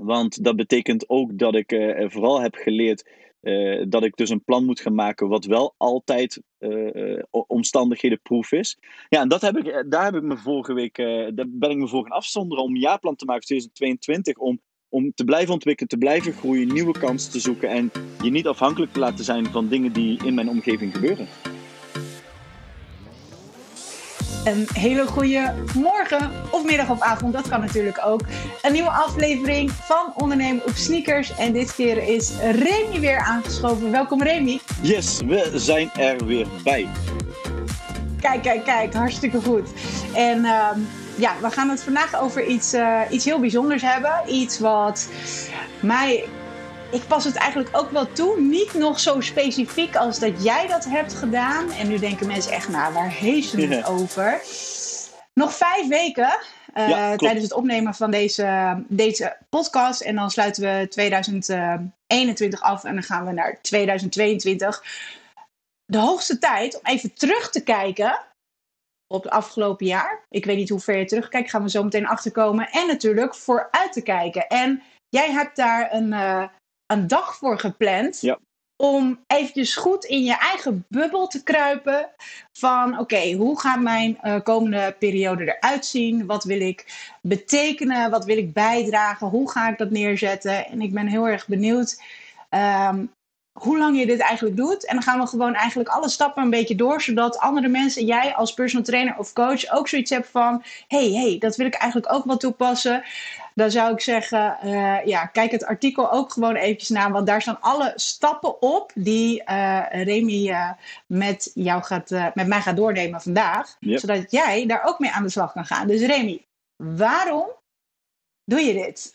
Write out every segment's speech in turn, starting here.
Want dat betekent ook dat ik uh, vooral heb geleerd uh, dat ik dus een plan moet gaan maken wat wel altijd uh, omstandighedenproof is. Ja, en dat heb ik, daar heb ik me vorige week, daar ben ik me voor gaan afzonderen om een jaarplan te maken voor 2022. Om, om te blijven ontwikkelen, te blijven groeien, nieuwe kansen te zoeken en je niet afhankelijk te laten zijn van dingen die in mijn omgeving gebeuren. Een hele goede morgen of middag of avond, dat kan natuurlijk ook. Een nieuwe aflevering van Ondernemen op Sneakers. En dit keer is Remy weer aangeschoven. Welkom Remy. Yes, we zijn er weer bij. Kijk, kijk, kijk, hartstikke goed. En uh, ja, we gaan het vandaag over iets, uh, iets heel bijzonders hebben. Iets wat mij ik pas het eigenlijk ook wel toe. Niet nog zo specifiek als dat jij dat hebt gedaan. En nu denken mensen echt, nou, waar heeft ze het over? Nog vijf weken uh, tijdens het opnemen van deze, deze podcast. En dan sluiten we 2021 af en dan gaan we naar 2022. De hoogste tijd om even terug te kijken op het afgelopen jaar. Ik weet niet hoe ver je terugkijkt, gaan we zo meteen achterkomen. En natuurlijk vooruit te kijken. En jij hebt daar een, uh, een dag voor gepland. Ja. Om eventjes goed in je eigen bubbel te kruipen. Van oké, hoe gaat mijn uh, komende periode eruit zien? Wat wil ik betekenen? Wat wil ik bijdragen? Hoe ga ik dat neerzetten? En ik ben heel erg benieuwd um, hoe lang je dit eigenlijk doet. En dan gaan we gewoon eigenlijk alle stappen een beetje door, zodat andere mensen, jij als personal trainer of coach, ook zoiets hebt van: hey, hey, dat wil ik eigenlijk ook wel toepassen. Dan zou ik zeggen, uh, ja, kijk het artikel ook gewoon eventjes na, want daar staan alle stappen op die uh, Remy uh, met jou gaat, met mij gaat doornemen vandaag, yep. zodat jij daar ook mee aan de slag kan gaan. Dus Remy, waarom doe je dit?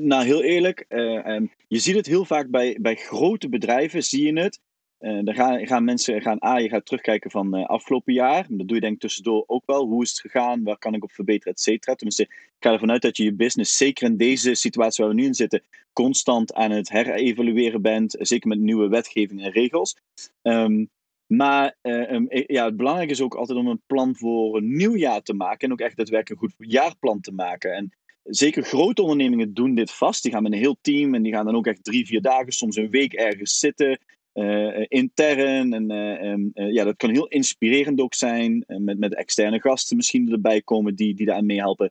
Nou, heel eerlijk, um, je ziet het heel vaak bij, bij grote bedrijven, zie je het. Uh, dan gaan, gaan mensen, gaan, A, je gaat terugkijken van afgelopen jaar. Dat doe je denk ik tussendoor ook wel. Hoe is het gegaan? Waar kan ik op verbeteren, et cetera. Tenminste, ik ga ervan uit dat je je business, zeker in deze situatie waar we nu in zitten, constant aan het herevalueren bent. Zeker met nieuwe wetgeving en regels. Um, maar um, ja, het belangrijke is ook altijd om een plan voor een nieuw jaar te maken. En ook echt daadwerkelijk een goed jaarplan te maken. En zeker grote ondernemingen doen dit vast. Die gaan met een heel team en die gaan dan ook echt drie, vier dagen, soms een week ergens zitten. Uh, intern. En uh, uh, ja, dat kan heel inspirerend ook zijn. met, met externe gasten misschien erbij komen die, die daaraan meehelpen.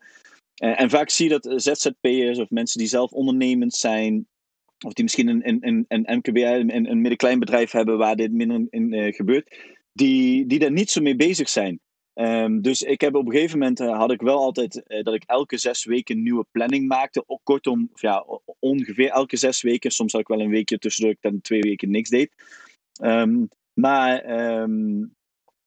en vaak zie je dat ZZP'ers of mensen die zelf ondernemend zijn. Of die misschien een, een, een, MKB, een, een middenklein bedrijf hebben waar dit minder in gebeurt. Die, die daar niet zo mee bezig zijn. Um, dus ik heb op een gegeven moment uh, had ik wel altijd uh, dat ik elke zes weken een nieuwe planning maakte. Ook kortom, ja, ongeveer elke zes weken. Soms had ik wel een weekje tussendoor dat ik dan twee weken niks deed. Um, maar um,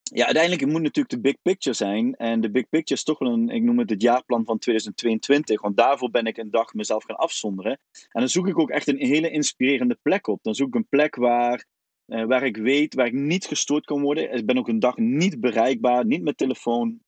ja, uiteindelijk moet natuurlijk de big picture zijn. En de big picture is toch wel een, ik noem het het jaarplan van 2022. Want daarvoor ben ik een dag mezelf gaan afzonderen. En dan zoek ik ook echt een hele inspirerende plek op. Dan zoek ik een plek waar uh, waar ik weet, waar ik niet gestoord kan worden. Ik ben ook een dag niet bereikbaar, niet met telefoon.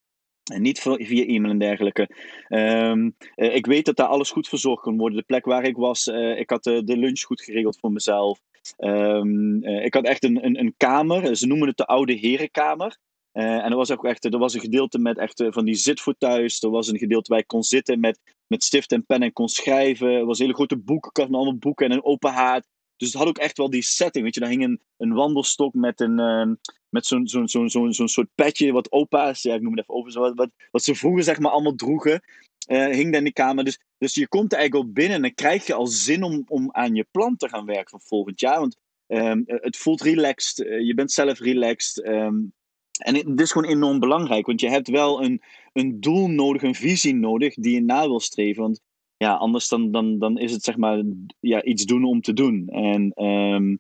En niet via e-mail en dergelijke. Um, uh, ik weet dat daar alles goed verzorgd kan worden. De plek waar ik was, uh, ik had de, lunch goed geregeld voor mezelf. Um, ik had echt een, een, een, kamer. Ze noemen het de oude herenkamer. en er was ook echt er was een gedeelte met echt van die zitvoortuis. Er was een gedeelte waar ik kon zitten met, met stift en pen en kon schrijven. Er was een hele grote boekenkast met allemaal boeken en een open haard. Dus het had ook echt wel die setting. Weet je, daar hing een, wandelstok met, een, uh, met zo'n zo'n zo'n zo'n zo'n soort petje, wat opa's, ja, ik noem het even over, wat, wat, wat ze vroeger zeg maar allemaal droegen, uh, hing daar in die kamer. Dus, dus je komt er eigenlijk al binnen en dan krijg je al zin om, om aan je plan te gaan werken van volgend jaar. Want um, het voelt relaxed, uh, je bent zelf relaxed. Um, en het is gewoon enorm belangrijk, want je hebt wel een, een doel nodig, een visie nodig die je na wil streven. Want ja, anders dan, dan, dan is het zeg maar ja, iets doen om te doen. En um,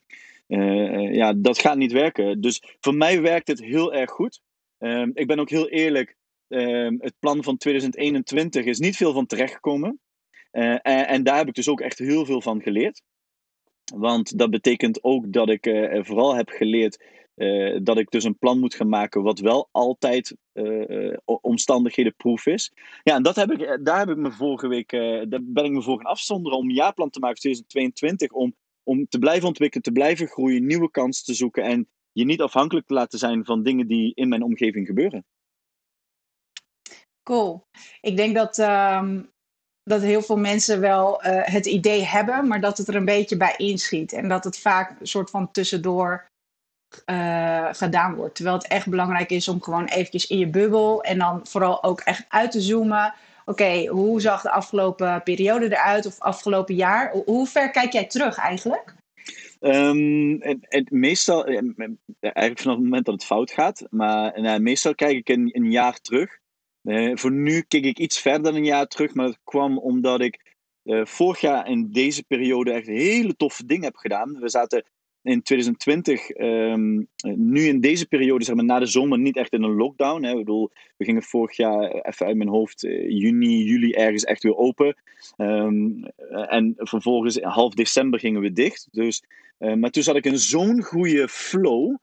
uh, ja, dat gaat niet werken. Dus voor mij werkt het heel erg goed. Um, ik ben ook heel eerlijk. Um, het plan van 2021 is niet veel van terechtgekomen. Uh, en, en, daar heb ik dus ook echt heel veel van geleerd. Want dat betekent ook dat ik uh, vooral heb geleerd uh, dat ik dus een plan moet gaan maken wat wel altijd uh, omstandighedenproof is. Ja, en dat heb ik, daar heb ik me vorige week, daar ben ik me voor gaan afzonderen om een jaarplan te maken voor 2022. Om, om te blijven ontwikkelen, te blijven groeien, nieuwe kansen te zoeken en je niet afhankelijk te laten zijn van dingen die in mijn omgeving gebeuren. Cool. Ik denk dat um, dat heel veel mensen wel het idee hebben, maar dat het er een beetje bij inschiet. En dat het vaak een soort van tussendoor uh, gedaan wordt. Terwijl het echt belangrijk is om gewoon eventjes in je bubbel en dan vooral ook echt uit te zoomen. Oké, hoe zag de afgelopen periode eruit of afgelopen jaar? Hoe ver kijk jij terug eigenlijk? Um, het, meestal, eh, eigenlijk vanaf het moment dat het fout gaat, maar nou, meestal kijk ik een, jaar terug. Uh, voor nu kijk ik iets verder dan een jaar terug, maar dat kwam omdat ik uh, vorig jaar in deze periode echt hele toffe dingen heb gedaan. We zaten in 2020, um, ehm, nu in deze periode, zeg maar na de zomer, niet echt in een lockdown. Hè. Ik bedoel, we gingen vorig jaar, even uit mijn hoofd, juni, juli ergens echt weer open. Um, en vervolgens half december gingen we dicht. Dus, uh, maar toen zat ik in zo'n goede flow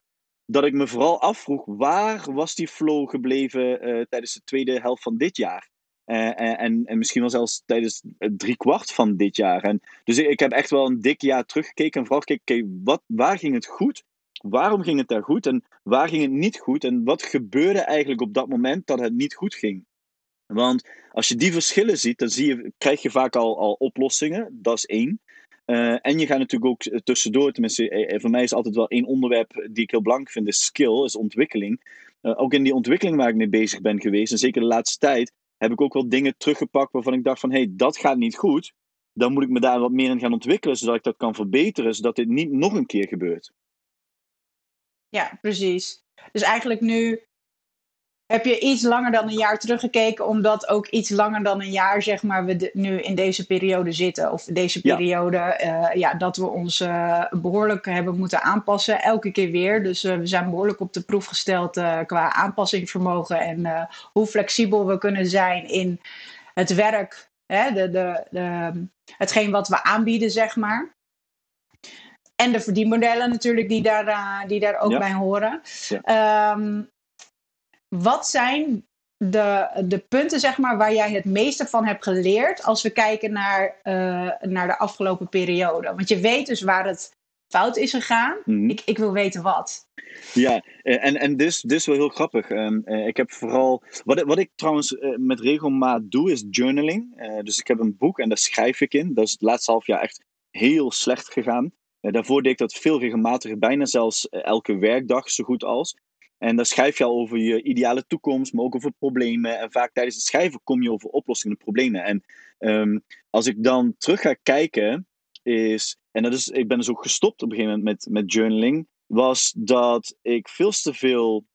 dat ik me vooral afvroeg, waar was die flow gebleven uh, tijdens de tweede helft van dit jaar? Uh, en, en, misschien wel zelfs tijdens drie kwart van dit jaar. En, dus ik, ik, heb echt wel een dik jaar teruggekeken en vooral gekeken, wat, waar ging het goed? Waarom ging het daar goed en waar ging het niet goed? En wat gebeurde eigenlijk op dat moment dat het niet goed ging? Want als je die verschillen ziet, dan zie je, krijg je vaak al, al oplossingen. Dat is één. Uh, en je gaat natuurlijk ook tussendoor, tenminste, eh, voor mij is altijd wel één onderwerp die ik heel belangrijk vind, is skill, is ontwikkeling. Ook in die ontwikkeling waar ik mee bezig ben geweest, en zeker de laatste tijd, heb ik ook wel dingen teruggepakt waarvan ik dacht van, hé, hey, dat gaat niet goed. Dan moet ik me daar wat meer in gaan ontwikkelen, zodat ik dat kan verbeteren, zodat dit niet nog een keer gebeurt. Ja, precies. Dus eigenlijk nu heb je iets langer dan een jaar teruggekeken, omdat ook iets langer dan een jaar, zeg maar, we nu in deze periode zitten. Of deze periode, ja, uh, ja dat we ons uh, behoorlijk hebben moeten aanpassen, elke keer weer. Dus uh, we zijn behoorlijk op de proef gesteld qua aanpassingsvermogen en hoe flexibel we kunnen zijn in het werk, hè, de, de, de, hetgeen wat we aanbieden, zeg maar. En de verdienmodellen natuurlijk die daar, die daar ook ja. bij horen. Ja. Um, wat zijn de, de punten zeg maar, waar jij het meeste van hebt geleerd als we kijken naar, uh, naar de afgelopen periode? Want je weet dus waar het fout is gegaan. Mm-hmm. ik, ik wil weten wat. Ja, eh, en, en dus, dus wel heel grappig. Um, uh, ik heb vooral. Wat, wat ik trouwens uh, met regelmaat doe, is journaling. dus ik heb een boek en daar schrijf ik in. Dat is het laatste half jaar echt heel slecht gegaan. daarvoor deed ik dat veel regelmatiger, bijna zelfs elke werkdag, zo goed als. En dan schrijf je al over je ideale toekomst, maar ook over problemen. En vaak tijdens het schrijven kom je over oplossingen en problemen. En um, als ik dan terug ga kijken, is, en dat is, ik ben dus ook gestopt op een gegeven moment met, met journaling, was dat ik veel te veel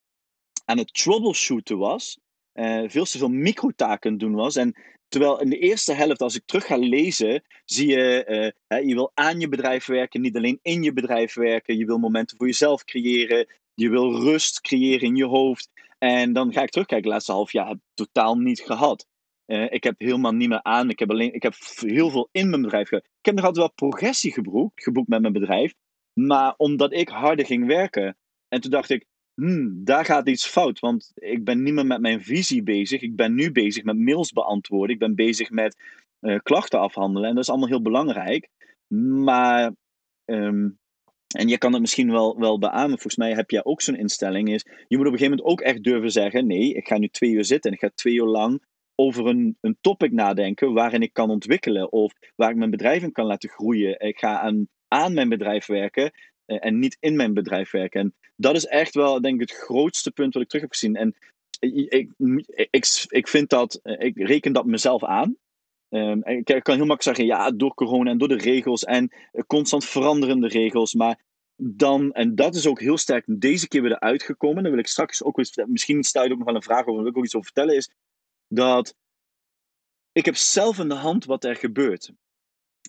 aan het troubleshooten was. Uh, veel te veel microtaken doen was. En terwijl in de eerste helft, als ik terug ga lezen, zie je, uh, hè, je wil aan je bedrijf werken, niet alleen in je bedrijf werken. Je wil momenten voor jezelf creëren. Je wil rust creëren in je hoofd. En dan ga ik terugkijken, laatste half jaar heb ik totaal niet gehad. Uh, ik heb helemaal niet meer aan. Ik heb, alleen, ik heb heel veel in mijn bedrijf gehad. Ik heb nog altijd wel progressie geboekt, met mijn bedrijf. Maar omdat ik harder ging werken. En toen dacht ik, hmm, daar gaat iets fout. Want ik ben niet meer met mijn visie bezig. Ik ben nu bezig met mails beantwoorden. Ik ben bezig met uh, klachten afhandelen. En dat is allemaal heel belangrijk. Maar um, en je kan het misschien wel, wel beamen, volgens mij heb jij ook zo'n instelling, is je moet op een gegeven moment ook echt durven zeggen, nee, ik ga nu twee uur zitten en ik ga twee uur lang over een, een topic nadenken waarin ik kan ontwikkelen of waar ik mijn bedrijf in kan laten groeien. Ik ga aan, aan mijn bedrijf werken eh, en niet in mijn bedrijf werken. En dat is echt wel, denk ik, het grootste punt wat ik terug heb gezien. En ik, ik, ik, vind dat, eh, ik reken dat mezelf aan. Um, ik kan heel makkelijk zeggen, ja, door corona en door de regels en constant veranderende regels. Maar dan, en dat is ook heel sterk deze keer weer eruit gekomen. Dan wil ik straks ook eens, misschien stel je ook nog wel een vraag over, wil ik ook iets over vertellen, is dat ik heb zelf in de hand wat er gebeurt.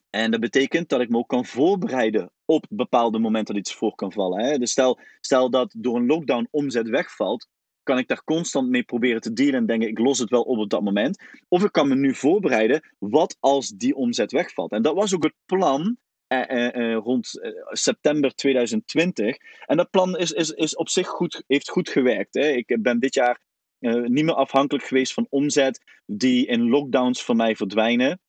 En dat betekent dat ik me ook kan voorbereiden op bepaalde momenten dat iets voor kan vallen. Hè? Dus stel, stel dat door een lockdown omzet wegvalt, kan ik daar constant mee proberen te dealen en denken, ik los het wel op op dat moment. Of ik kan me nu voorbereiden, wat als die omzet wegvalt? En dat was ook het plan eh, eh, eh rond eh, september 2020. En dat plan is, is, is op zich goed, heeft goed gewerkt. Hè. Ik ben dit jaar uh, niet meer afhankelijk geweest van omzet die in lockdowns voor mij verdwijnen.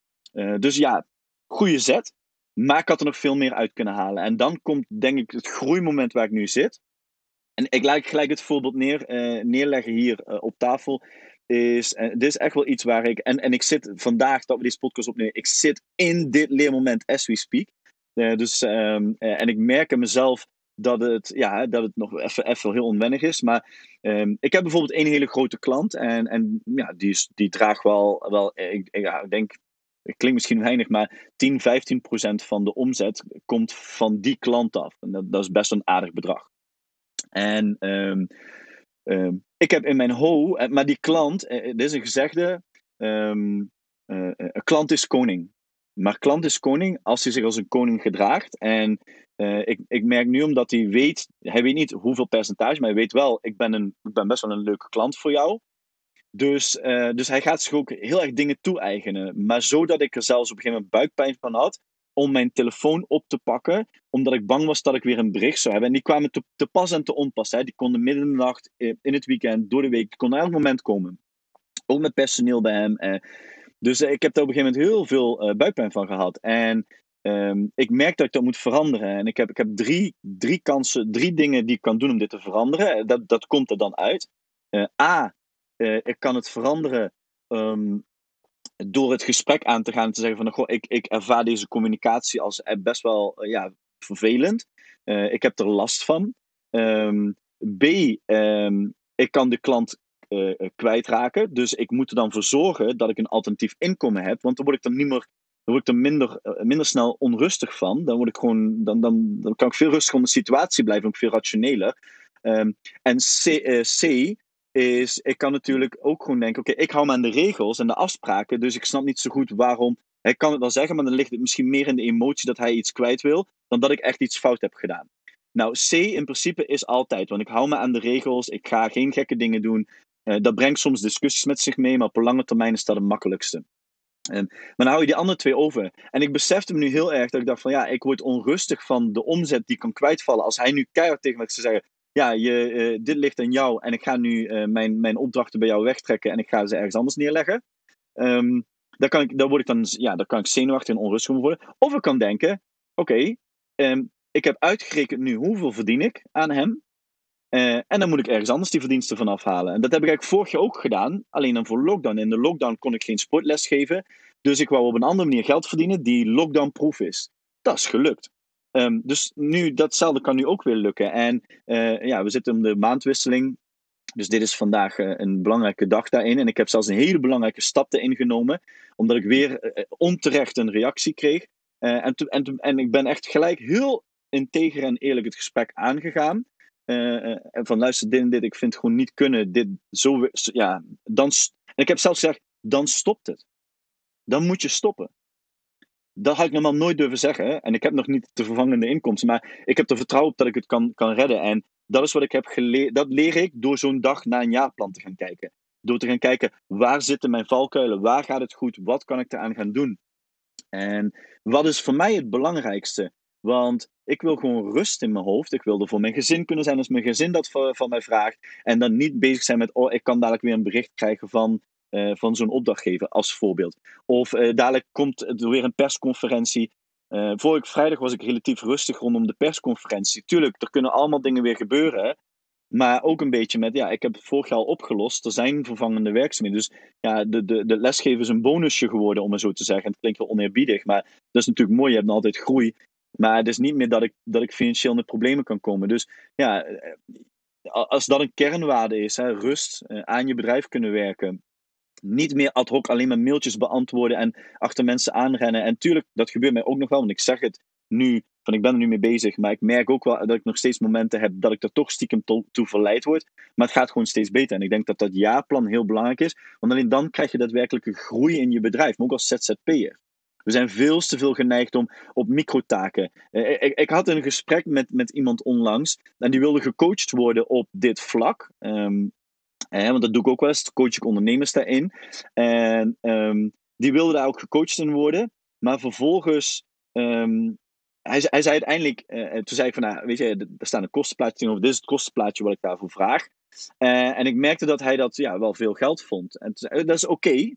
dus ja, goede zet. Maar ik had er nog veel meer uit kunnen halen. En dan komt denk ik het groeimoment waar ik nu zit. En ik laat gelijk het voorbeeld neer, uh, neerleggen hier uh, op tafel. is, en dit is echt wel iets waar ik, en, en ik zit vandaag dat we deze podcast opnemen, ik zit in dit leermoment as we speak. Dus, um, en ik merk in mezelf dat het, ja, dat het nog even, even heel onwennig is. Maar um, ik heb bijvoorbeeld één hele grote klant en, en ja, die, die draagt wel, wel ik, ik denk, het klinkt misschien weinig, maar 10, 15 procent van de omzet komt van die klant af. En dat, dat is best een aardig bedrag. En um, um, ik heb in mijn ho, eh, maar die klant, eh, dit is een gezegde, uh, een klant is koning. Maar klant is koning als hij zich als een koning gedraagt. En ik, ik merk nu omdat hij weet, hij weet niet hoeveel percentage, maar hij weet wel, ik ben, een, ik ben best wel een leuke klant voor jou. Dus, dus hij gaat zich ook heel erg dingen toe-eigenen. Maar zodat ik er zelfs op een gegeven moment buikpijn van had om mijn telefoon op te pakken, omdat ik bang was dat ik weer een bericht zou hebben. En die kwamen te, pas en te onpas. Hè. Die konden midden in de nacht, in het weekend, door de week, konden elk moment komen. Ook met personeel bij hem. Eh. Dus eh, ik heb daar op een gegeven moment heel veel uh, buikpijn van gehad. En um, ik merk dat ik dat moet veranderen. En ik heb, ik heb drie, drie kansen, drie dingen die ik kan doen om dit te veranderen. Dat, dat komt er dan uit. A, ik kan het veranderen um, door het gesprek aan te gaan en te zeggen van, goh, ik, ik ervaar deze communicatie als best wel ja, vervelend. Uh, ik heb er last van. Um, B, um, ik kan de klant uh, kwijtraken. Dus ik moet er dan voor zorgen dat ik een alternatief inkomen heb. Want dan word ik er niet meer. Dan word ik er minder, minder snel onrustig van. Dan, word ik gewoon, dan, dan, dan kan ik veel rustiger om de situatie blijven, ook veel rationeler. Um, en C, C is, ik kan natuurlijk ook gewoon denken, oké, ik hou me aan de regels en de afspraken, dus ik snap niet zo goed waarom. Hij kan het wel zeggen, maar dan ligt het misschien meer in de emotie dat hij iets kwijt wil, dan dat ik echt iets fout heb gedaan. Nou, C in principe is altijd, want ik hou me aan de regels, ik ga geen gekke dingen doen. Uh, dat brengt soms discussies met zich mee, maar op lange termijn is dat het makkelijkste. Maar dan hou je die andere twee over. En ik besefte me nu heel erg dat ik dacht van ja, ik word onrustig van de omzet die kan kwijtvallen. Als hij nu keihard tegen me zou zeggen, ja, je, uh, dit ligt aan jou en ik ga nu uh, mijn, mijn opdrachten bij jou wegtrekken en ik ga ze ergens anders neerleggen. Um, dan, kan ik, dan, word ik dan, ja, dan kan ik zenuwachtig en onrustig worden. Of ik kan denken, oké, um, ik heb uitgerekend nu hoeveel verdien ik aan hem. Uh, en dan moet ik ergens anders die verdiensten van afhalen. En dat heb ik eigenlijk vorig jaar ook gedaan, alleen dan voor lockdown. In de lockdown kon ik geen sportles geven, dus ik wou op een andere manier geld verdienen die lockdown-proof is. Dat is gelukt. Um, dus nu, datzelfde kan nu ook weer lukken. En uh, ja, we zitten om de maandwisseling. Dus dit is vandaag uh, een belangrijke dag daarin. En ik heb zelfs een hele belangrijke stap erin genomen. Omdat ik weer uh, onterecht een reactie kreeg. en, en, en ik ben echt gelijk heel integer en eerlijk het gesprek aangegaan. van luister, dit en dit, ik vind het gewoon niet kunnen. Dit zo, ja, dan, en ik heb zelfs gezegd, dan stopt het. Dan moet je stoppen dat had ik normaal nooit durven zeggen. En ik heb nog niet de vervangende inkomsten. Maar ik heb er vertrouwen op dat ik het kan, kan redden. En dat is wat ik heb geleerd. Dat leer ik door zo'n dag na een jaarplan te gaan kijken. Door te gaan kijken, waar zitten mijn valkuilen? Waar gaat het goed? Wat kan ik eraan gaan doen? En wat is voor mij het belangrijkste? Want ik wil gewoon rust in mijn hoofd. Ik wil er voor mijn gezin kunnen zijn als mijn gezin dat van mij vraagt. En dan niet bezig zijn met, oh, ik kan dadelijk weer een bericht krijgen van uh, van zo'n opdrachtgever als voorbeeld. Of uh, dadelijk komt er weer een persconferentie. Uh, vorige vrijdag was ik relatief rustig rondom de persconferentie. Tuurlijk, er kunnen allemaal dingen weer gebeuren. Maar ook een beetje met, ja, ik heb het vorig jaar al opgelost. Er zijn vervangende werkzaamheden. Dus ja, de, de, de lesgeven is een bonusje geworden, om het zo te zeggen. Het klinkt wel oneerbiedig, maar dat is natuurlijk mooi. Je hebt altijd groei. Maar het is niet meer dat ik, dat ik financieel in de problemen kan komen. Dus ja, als dat een kernwaarde is, hè, rust, aan je bedrijf kunnen werken, niet meer ad hoc alleen maar mailtjes beantwoorden en achter mensen aanrennen. En tuurlijk, dat gebeurt mij ook nog wel, want ik zeg het nu, van ik ben er nu mee bezig, maar ik merk ook wel dat ik nog steeds momenten heb dat ik er toch stiekem to toe verleid word. Maar het gaat gewoon steeds beter. En ik denk dat dat jaarplan heel belangrijk is, want alleen dan krijg je daadwerkelijke groei in je bedrijf, maar ook als ZZP'er. We zijn veel te veel geneigd om op microtaken. Uh, ik, ik, had een gesprek met, met iemand onlangs en die wilde gecoacht worden op dit vlak. Um, eh, want dat doe ik ook wel eens, coach ik ondernemers daarin. En um, die wilde daar ook gecoacht in worden. Maar vervolgens, um, hij, hij zei uiteindelijk, uh, toen zei ik van, nou, weet je, er staat een kostenplaatje tegenover, dit is het kostenplaatje wat ik daarvoor vraag. En ik merkte dat hij dat ja, wel veel geld vond. En zei, dat is oké.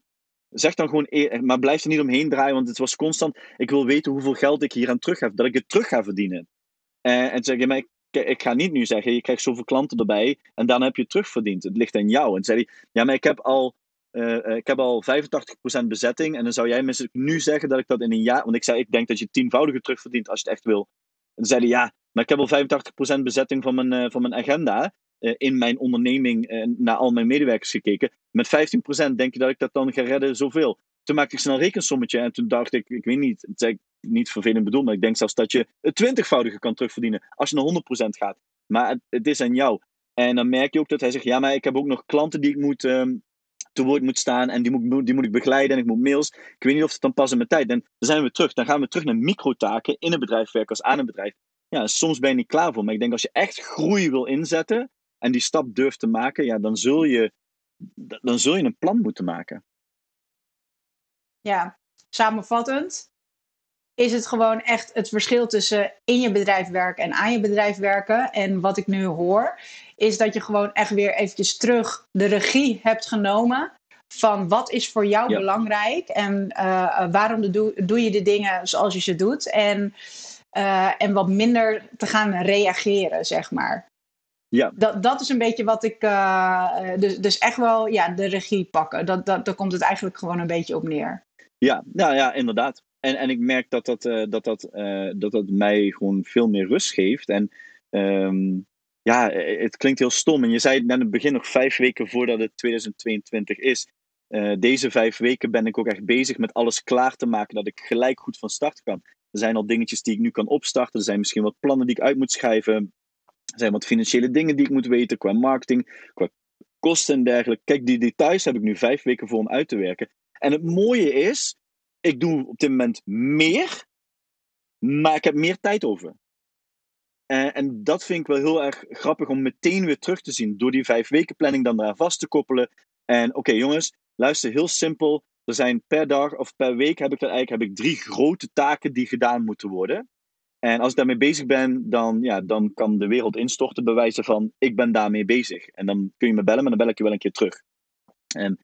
Zeg dan gewoon, maar blijf er niet omheen draaien, want het was constant. Ik wil weten hoeveel geld ik hier aan terug heb, dat ik het terug ga verdienen. En toen zei ik, ja, maar ik ik ga niet nu zeggen, je krijgt zoveel klanten erbij en dan heb je terugverdiend. Het ligt aan jou. En zei hij, ja, maar ik heb al ik heb al 85% bezetting. En dan zou jij misschien nu zeggen dat ik dat in een jaar. Want ik zei, ik denk dat je tienvoudige terugverdient als je het echt wil. En dan zeiden ja, maar ik heb al 85% bezetting van mijn, van mijn agenda. in mijn onderneming naar al mijn medewerkers gekeken. Met 15% denk je dat ik dat dan ga redden zoveel. Toen maakte ik snel een rekensommetje en toen dacht ik, ik weet niet, is niet vervelend bedoeld, maar ik denk zelfs dat je het twintigvoudige kan terugverdienen als je naar 100% gaat. Maar het, is aan jou. En dan merk je ook dat hij zegt, ja, maar ik heb ook nog klanten die ik moet, um, te woord moet staan en die moet, die moet ik begeleiden en ik moet mails. Ik weet niet of het dan past in mijn tijd. En dan zijn we terug. Dan gaan we terug naar microtaken in een bedrijf werken als aan een bedrijf. Ja, soms ben je niet klaar voor. Maar ik denk als je echt groei wil inzetten en die stap durft te maken, ja, dan zul je, dan zul je een plan moeten maken ja, samenvattend is het gewoon echt het verschil tussen in je bedrijf werken en aan je bedrijf werken. En wat ik nu hoor, is dat je gewoon echt weer eventjes terug de regie hebt genomen van wat is voor jou belangrijk en uh, waarom doe, doe, je de dingen zoals je ze doet. En, uh, en wat minder te gaan reageren, zeg maar. Ja. Dat, dat is een beetje wat ik. dus, dus echt wel ja, de regie pakken. Dat, dat, daar komt het eigenlijk gewoon een beetje op neer. Ja, nou ja, inderdaad. En, en ik merk dat dat, uh, dat, dat, uh, dat dat mij gewoon veel meer rust geeft. En um, ja, het klinkt heel stom. En je zei net in het begin nog vijf weken voordat het 2022 is. Deze vijf weken ben ik ook echt bezig met alles klaar te maken dat ik gelijk goed van start kan. Er zijn al dingetjes die ik nu kan opstarten. Er zijn misschien wat plannen die ik uit moet schrijven. Er zijn wat financiële dingen die ik moet weten qua marketing, qua kosten en dergelijke. Kijk, die details heb ik nu vijf weken voor om uit te werken. En het mooie is, ik doe op dit moment meer, maar ik heb meer tijd over. En, en, dat vind ik wel heel erg grappig om meteen weer terug te zien. Door die vijf weken planning dan daar vast te koppelen. En oké jongens, luister heel simpel. Er zijn per dag of per week heb ik, eigenlijk, heb ik drie grote taken die gedaan moeten worden. En als ik daarmee bezig ben, dan, ja, dan kan de wereld instorten bewijzen van ik ben daarmee bezig. En dan kun je me bellen, maar dan bel ik je wel een keer terug. En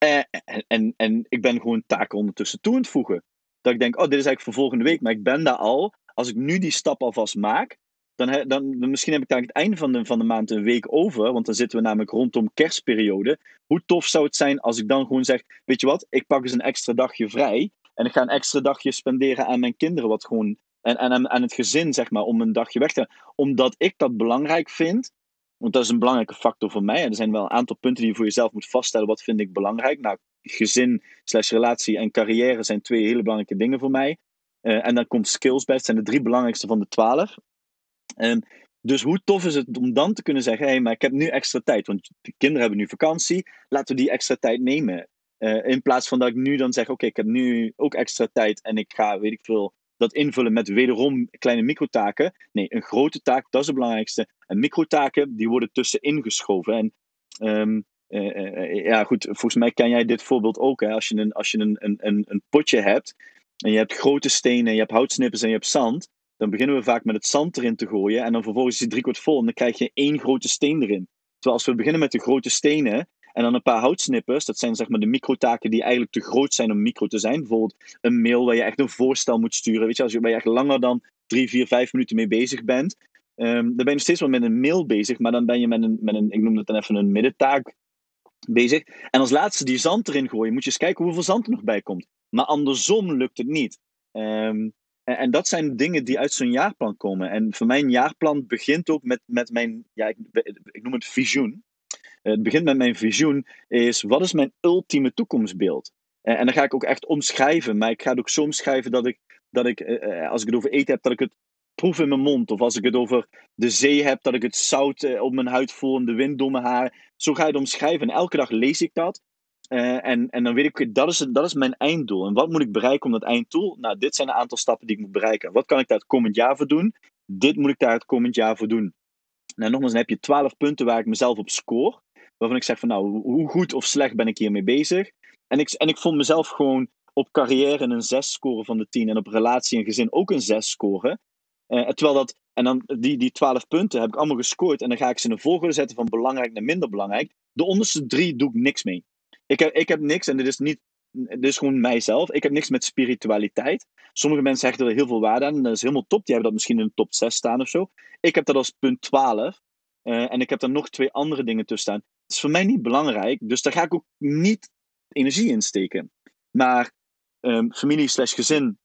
en, en, en ik ben gewoon taken ondertussen toe aan het voegen. Dat ik denk, oh, dit is eigenlijk voor volgende week, maar ik ben daar al. Als ik nu die stap alvast maak, dan, dan, misschien heb ik daar het einde van de, van de maand een week over. Want dan zitten we namelijk rondom kerstperiode. Hoe tof zou het zijn als ik dan gewoon zeg: Weet je wat, ik pak eens een extra dagje vrij. En ik ga een extra dagje spenderen aan mijn kinderen. Wat gewoon, en, en aan het gezin, zeg maar, om een dagje weg te Omdat ik dat belangrijk vind. Want dat is een belangrijke factor voor mij. En er zijn wel een aantal punten die je voor jezelf moet vaststellen. Wat vind ik belangrijk? Nou, gezin, slash relatie en carrière zijn twee hele belangrijke dingen voor mij. Uh, en dan komt skills bij. Het zijn de drie belangrijkste van de twaalf. Um, dus hoe tof is het om dan te kunnen zeggen: hé, hey, maar ik heb nu extra tijd. Want de kinderen hebben nu vakantie. Laten we die extra tijd nemen. Uh, in plaats van dat ik nu dan zeg: oké, ik heb nu ook extra tijd. En ik ga, weet ik veel, dat invullen met wederom kleine microtaken. Nee, een grote taak, dat is het belangrijkste. En microtaken, die worden tussenin geschoven. En um, uh, ja, goed, volgens mij ken jij dit voorbeeld ook. Hè? Als je, een, als je een, een, een, potje hebt en je hebt grote stenen, je hebt houtsnippers en je hebt zand, dan beginnen we vaak met het zand erin te gooien. En dan vervolgens is die driekwart vol en dan krijg je één grote steen erin. Terwijl als we beginnen met de grote stenen, en dan een paar houtsnippers. Dat zijn zeg maar de microtaken die eigenlijk te groot zijn om micro te zijn. Bijvoorbeeld een mail waar je echt een voorstel moet sturen. Weet je, als je, waar je echt langer dan drie, vier, vijf minuten mee bezig bent. Um, dan ben je steeds wel met een mail bezig. Maar dan ben je met een, met een ik noem het dan even een middentaak bezig. En als laatste die zand erin gooien. Moet je eens kijken hoeveel zand er nog bij komt. Maar andersom lukt het niet. Um, en, dat zijn dingen die uit zo'n jaarplan komen. En voor mij een jaarplan begint ook met, met mijn, ja, ik, ik noem het visioen. Eh, het begint met mijn visioen, is wat is mijn ultieme toekomstbeeld? Eh, en dan ga ik ook echt omschrijven, maar ik ga het ook zo omschrijven dat ik, dat ik eh, als ik het over eten heb, dat ik het proef in mijn mond. Of als ik het over de zee heb, dat ik het zout op mijn huid voel en de wind door mijn haar. Zo ga je het omschrijven. En elke dag lees ik dat. en, en dan weet ik, dat is, dat is mijn einddoel. En wat moet ik bereiken om dat einddoel? Nou, dit zijn een aantal stappen die ik moet bereiken. Wat kan ik daar het komend jaar voor doen? Dit moet ik daar het komend jaar voor doen. Nou, nogmaals, dan heb je twaalf punten waar ik mezelf op score waarvan ik zeg van nou, hoe goed of slecht ben ik hiermee bezig? En ik, en ik vond mezelf gewoon op carrière een 6 scoren van de 10 en op relatie en gezin ook een 6 scoren. Uh, terwijl dat, en dan die, die 12 punten heb ik allemaal gescoord en dan ga ik ze in een volgorde zetten van belangrijk naar minder belangrijk. De onderste drie doe ik niks mee. Ik heb, ik heb niks, en dit is niet dit is gewoon mijzelf. Ik heb niks met spiritualiteit. Sommige mensen hechten er heel veel waarde aan. En dat is helemaal top. Die hebben dat misschien in de top 6 staan of zo. Ik heb dat als punt 12. Uh, en ik heb daar nog twee andere dingen tussen staan. Is voor mij niet belangrijk. Dus daar ga ik ook niet energie in steken. Maar um, familie slash gezin,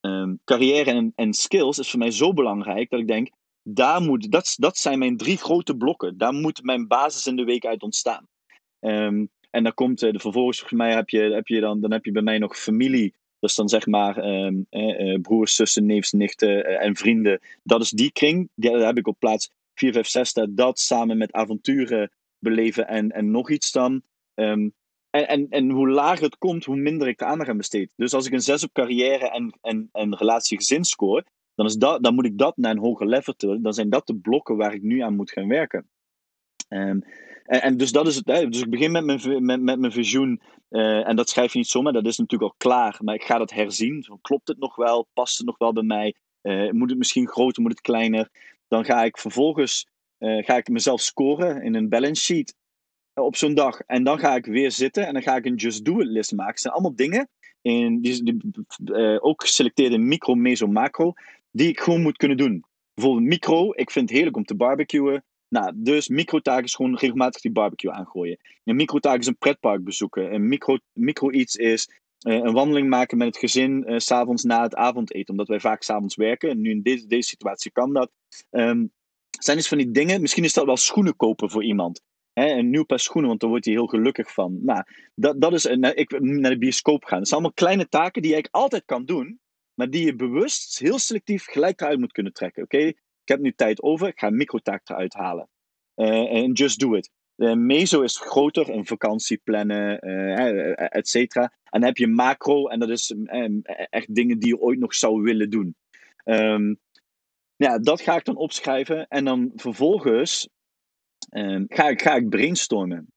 ehm, carrière en, en skills is voor mij zo belangrijk dat ik denk, daar moet, dat, dat zijn mijn drie grote blokken. Daar moet mijn basis in de week uit ontstaan. Ehm, en dan komt uh, de vervolgens, voor mij heb je, heb je dan, dan heb je bij mij nog familie. Dus dan zeg maar eh, eh, broers, zussen, neefs, nichten eh, en vrienden. Dat is die kring. Die heb ik op plaats 4, 5, 6 Dat samen met avonturen beleven en, en nog iets dan. Um, en, en, en hoe lager het komt, hoe minder ik de aandacht aan besteed. Dus als ik een 6 op carrière en, en, en relatie gezin score, dan, is dat, dan moet ik dat naar een hoger level tillen. Dan zijn dat de blokken waar ik nu aan moet gaan werken. Um, en, en, dus dat is het. Dus ik begin met mijn, met, met mijn visioen. Uh, en dat schrijf je niet zomaar, dat is natuurlijk al klaar. Maar ik ga dat herzien. Klopt het nog wel? Past het nog wel bij mij? Uh, moet het misschien groter, moet het kleiner? Dan ga ik vervolgens uh, ga ik mezelf scoren in een balance sheet op zo'n dag. En dan ga ik weer zitten en dan ga ik een just do it list maken. Het zijn allemaal dingen, in, die, die ook geselecteerd in micro, meso, macro, die ik gewoon moet kunnen doen. Bijvoorbeeld micro, ik vind het heerlijk om te barbecuen. Nou, dus microtaak is gewoon regelmatig die barbecue aangooien. Een microtaak is een pretpark bezoeken. Een micro, micro iets is een wandeling maken met het gezin uh, s'avonds na het avondeten. Omdat wij vaak s'avonds werken. En nu in deze, deze situatie kan dat. Um, zijn dus van die dingen. Misschien is dat wel schoenen kopen voor iemand. Een nieuw paar schoenen, want daar wordt hij heel gelukkig van. Nou, dat, dat is een, ik, naar de bioscoop gaan. Dat zijn allemaal kleine taken die je eigenlijk altijd kan doen. Maar die je bewust, heel selectief, gelijk eruit moet kunnen trekken. Oké, ik heb nu tijd over, ik ga een microtaak eruit halen. Uh, en just do it. Uh, meso is groter, een vakantie plannen, uh, et cetera. En dan heb je macro, en dat is echt dingen die je ooit nog zou willen doen. Um, ja, dat ga ik dan opschrijven. En dan vervolgens um, ga, ik, ga ik brainstormen.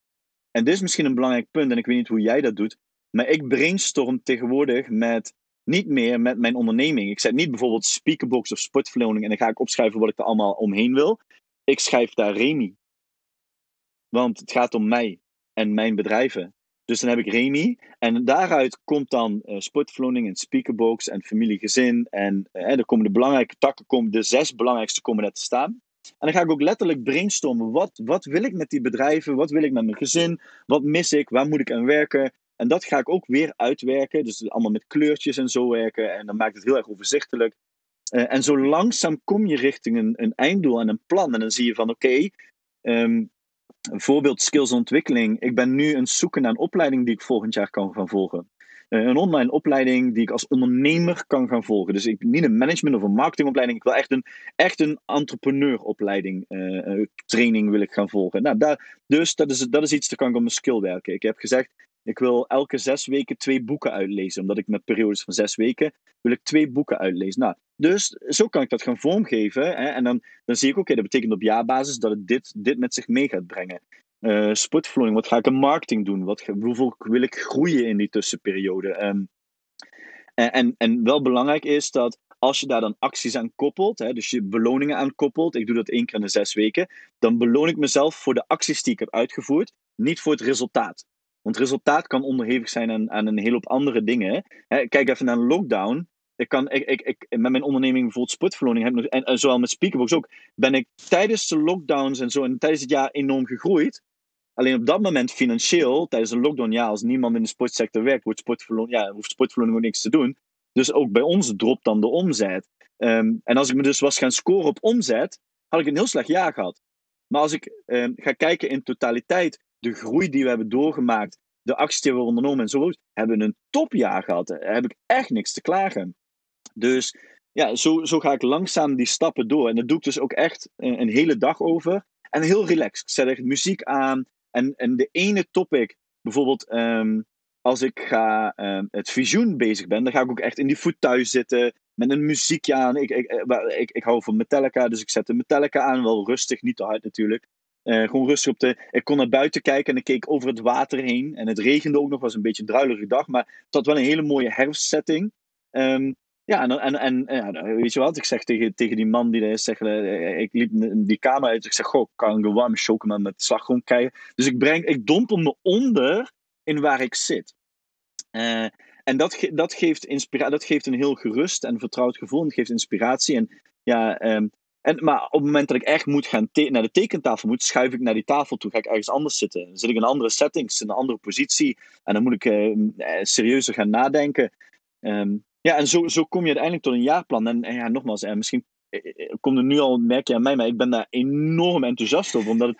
En dit is misschien een belangrijk punt, en ik weet niet hoe jij dat doet. Maar ik brainstorm tegenwoordig met niet meer met mijn onderneming. Ik zet niet bijvoorbeeld Speakerbox of Sportverloning en dan ga ik opschrijven wat ik er allemaal omheen wil. Ik schrijf daar Remy. Want het gaat om mij en mijn bedrijven. Dus dan heb ik Remy. En daaruit komt dan uh, en speakerbox en familiegezin. En uh, er komen de belangrijke takken, komen, de zes belangrijkste komen net te staan. En dan ga ik ook letterlijk brainstormen. Wat, wat wil ik met die bedrijven? Wat wil ik met mijn gezin? Wat mis ik? Waar moet ik aan werken? En dat ga ik ook weer uitwerken. Dus allemaal met kleurtjes en zo werken. En dan maakt het heel erg overzichtelijk. Uh, en zo langzaam kom je richting een, een, einddoel en een plan. En dan zie je van oké, um, een voorbeeld skillsontwikkeling. Ik ben nu het zoeken naar een opleiding die ik volgend jaar kan gaan volgen. Uh, een online opleiding die ik als ondernemer kan gaan volgen. Dus ik, niet een management of een marketingopleiding. Ik wil echt een, echt een entrepreneuropleiding, uh, training wil ik gaan volgen. Nou, daar, dus dat is, dat is iets, daar kan ik op mijn skill werken. Ik heb gezegd, ik wil elke zes weken twee boeken uitlezen. Omdat ik met periodes van zes weken wil ik twee boeken uitlezen. Nou, dus zo kan ik dat gaan vormgeven. Hè? En dan, dan zie ik, oké, dat betekent op jaarbasis dat het dit, dit met zich mee gaat brengen. Uh, wat ga ik aan marketing doen? Wat, hoeveel wil ik groeien in die tussenperiode? Um, en, en, en wel belangrijk is dat als je daar dan acties aan koppelt, hè, dus je beloningen aan koppelt, ik doe dat één keer in de zes weken, dan beloon ik mezelf voor de acties die ik heb uitgevoerd, niet voor het resultaat. Want resultaat kan onderhevig zijn aan, aan een hele hoop andere dingen. Hè. Kijk even naar een lockdown. Ik kan, ik, ik, met mijn onderneming bijvoorbeeld sportverloning, heb nog, en, en zowel met Speakerbox ook, ben ik tijdens de lockdowns en zo en tijdens het jaar enorm gegroeid. Alleen op dat moment financieel, tijdens een lockdown, ja, als niemand in de sportsector werkt, wordt sportverloning, ja, hoeft sportverloning ook niks te doen. Dus ook bij ons dropt dan de omzet. Um, en als ik me dus was gaan scoren op omzet, had ik een heel slecht jaar gehad. Maar als ik um, ga kijken in totaliteit de groei die we hebben doorgemaakt, de acties die we ondernomen en zo, hebben een topjaar gehad. Daar heb ik echt niks te klagen. Dus ja, zo, zo ga ik langzaam die stappen door. En dat doe ik dus ook echt een, hele dag over. En heel relaxed. Ik zet echt muziek aan. En, en de ene topic, bijvoorbeeld um, als ik ga um, het visioen bezig ben, dan ga ik ook echt in die voet thuis zitten. Met een muziekje aan. Ik, ik, ik, ik hou van Metallica, dus ik zet de Metallica aan. Wel rustig, niet te hard natuurlijk. Uh, gewoon rustig op de. Ik kon naar buiten kijken en ik keek over het water heen. En het regende ook nog, was een beetje een druilige dag. Maar het had wel een hele mooie herfstsetting. Um, ja, en, en, en ja, nou, weet je wat? Ik zeg tegen, tegen die man die daar is, zeg, uh, ik liep die kamer uit. Ik zeg, goh, kan ik een warme chocomel met slagroom krijgen? Dus ik, breng, ik dompel me onder in waar ik zit. En dat, dat, geeft inspira dat geeft een heel gerust en vertrouwd gevoel. En geeft inspiratie. En ja, um, En, maar op het moment dat ik echt moet gaan naar de tekentafel moet, schuif ik naar die tafel toe, ga ik ergens anders zitten. Dan zit ik in andere settings, in een andere positie. En dan moet ik uh, serieuzer gaan nadenken. Ehm, ja, en zo, zo kom je uiteindelijk tot een jaarplan. En, ja, nogmaals, en misschien komt er nu al, merk je aan mij, maar ik ben daar enorm enthousiast over. Omdat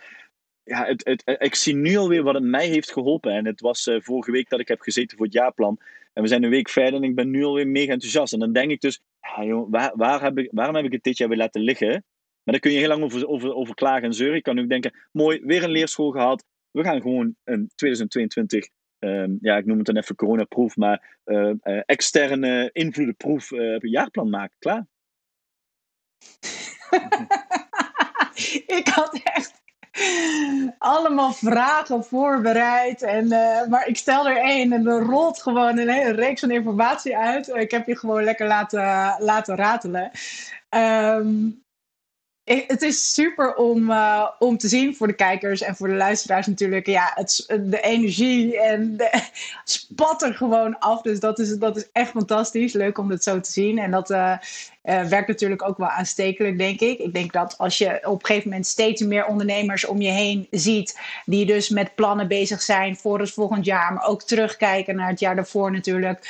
ja, het, het, ik zie nu alweer wat het mij heeft geholpen. En het was vorige week dat ik heb gezeten voor het jaarplan. En we zijn een week verder en ik ben nu alweer mega enthousiast. En dan denk ik dus, ja, joh, waar, waar heb ik, waarom heb ik het dit jaar weer laten liggen? Maar daar kun je heel lang over, over, over klagen en zeuren. Ik kan ook denken, mooi, weer een leerschool gehad. We gaan gewoon een 2022, um, ja, ik noem het dan even coronaproef, maar uh, externe invloedenproef uh, jaarplan maken. Klaar. ik had echt allemaal vragen voorbereid. En, uh, maar ik stel er één en er rolt gewoon een hele reeks van informatie uit. Ik heb je gewoon lekker laten, laten ratelen. Um, het is super om, uh, om te zien voor de kijkers en voor de luisteraars natuurlijk. Ja, het, de energie en de, spat er gewoon af. Dus dat is, dat is echt fantastisch. Leuk om dat zo te zien. En dat uh, uh, werkt natuurlijk ook wel aanstekelijk, denk ik. Ik denk dat als je op een gegeven moment steeds meer ondernemers om je heen ziet. die dus met plannen bezig zijn voor het volgend jaar. maar ook terugkijken naar het jaar daarvoor natuurlijk.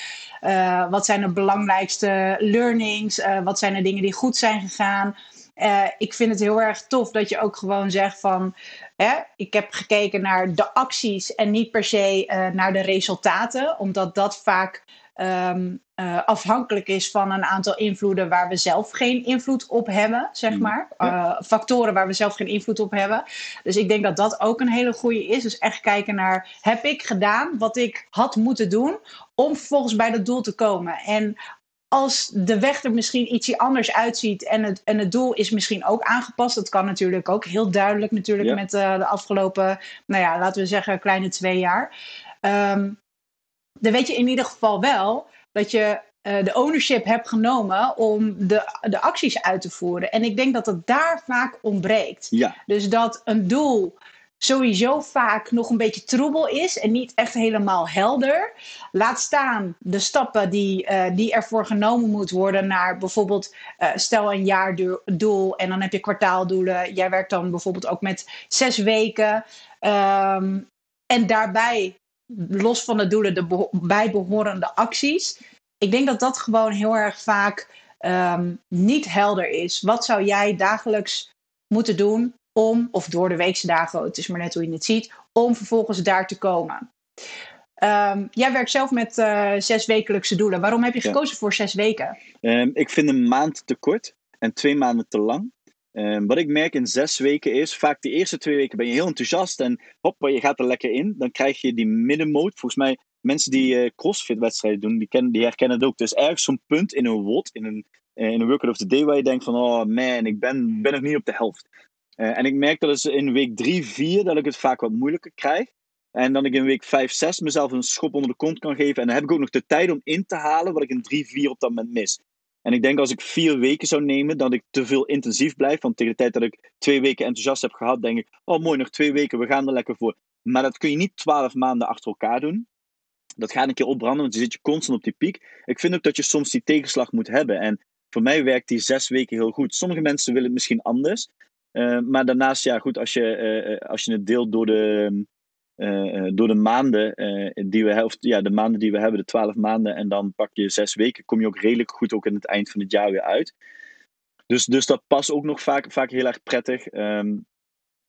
wat zijn de belangrijkste learnings? wat zijn de dingen die goed zijn gegaan? Uh, ik vind het heel erg tof dat je ook gewoon zegt van. Hè, ik heb gekeken naar de acties en niet per se uh, naar de resultaten, omdat dat vaak um, uh, afhankelijk is van een aantal invloeden waar we zelf geen invloed op hebben, zeg mm, maar. Ja. factoren waar we zelf geen invloed op hebben. Dus ik denk dat dat ook een hele goede is. Dus echt kijken naar: heb ik gedaan wat ik had moeten doen om vervolgens bij dat doel te komen? En als de weg er misschien ietsje anders uitziet en het, en het doel is misschien ook aangepast. Dat kan natuurlijk ook heel duidelijk natuurlijk met uh, de afgelopen, nou ja, laten we zeggen, kleine twee jaar. Um, dan weet je in ieder geval wel dat je uh, de ownership hebt genomen om de, de acties uit te voeren. En ik denk dat het daar vaak ontbreekt. Ja. Dus dat een doel sowieso vaak nog een beetje troebel is en niet echt helemaal helder. Laat staan de stappen die, uh, die ervoor genomen moeten worden naar bijvoorbeeld, uh, stel een jaardoel en dan heb je kwartaaldoelen. Jij werkt dan bijvoorbeeld ook met zes weken. Um, en daarbij, los van de doelen, de bijbehorende acties. Ik denk dat dat gewoon heel erg vaak um, niet helder is. Wat zou jij dagelijks moeten doen om, of door de weekse dagen, het is maar net hoe je het ziet, om vervolgens daar te komen. Um, jij werkt zelf met uh, zes wekelijkse doelen. Waarom heb je gekozen voor zes weken? Um, ik vind een maand te kort en twee maanden te lang. Um, wat ik merk in zes weken is, vaak de eerste twee weken ben je heel enthousiast en hoppa, je gaat er lekker in. Dan krijg je die middenmoot. Volgens mij, mensen die uh, crossfit-wedstrijden doen, die, kennen, die herkennen het ook. Dus ergens zo'n punt in een WOD, in een, uh, in een workout of the day, waar je denkt van, oh man, ik ben, ben nog niet op de helft. Uh, en ik merk dat eens in week 3, 4 dat ik het vaak wat moeilijker krijg. En dan ik in week 5, 6 mezelf een schop onder de kont kan geven. En dan heb ik ook nog de tijd om in te halen wat ik in 3, 4 op dat moment mis. En ik denk als ik vier weken zou nemen, dat ik te veel intensief blijf. Want tegen de tijd dat ik twee weken enthousiast heb gehad, denk ik: oh mooi, nog twee weken, we gaan er lekker voor. Maar dat kun je niet twaalf maanden achter elkaar doen. Dat gaat een keer opbranden, want je zit je constant op die piek. Ik vind ook dat je soms die tegenslag moet hebben. En voor mij werkt die zes weken heel goed. Sommige mensen willen het misschien anders. Uh, maar daarnaast, ja, goed, als je, uh, als je het deelt door de, door de maanden die we hebben, ja, de maanden die we hebben, de twaalf maanden, en dan pak je zes weken, kom je ook redelijk goed ook in het eind van het jaar weer uit. Dus, dus dat past ook nog vaak, vaak heel erg prettig. Um,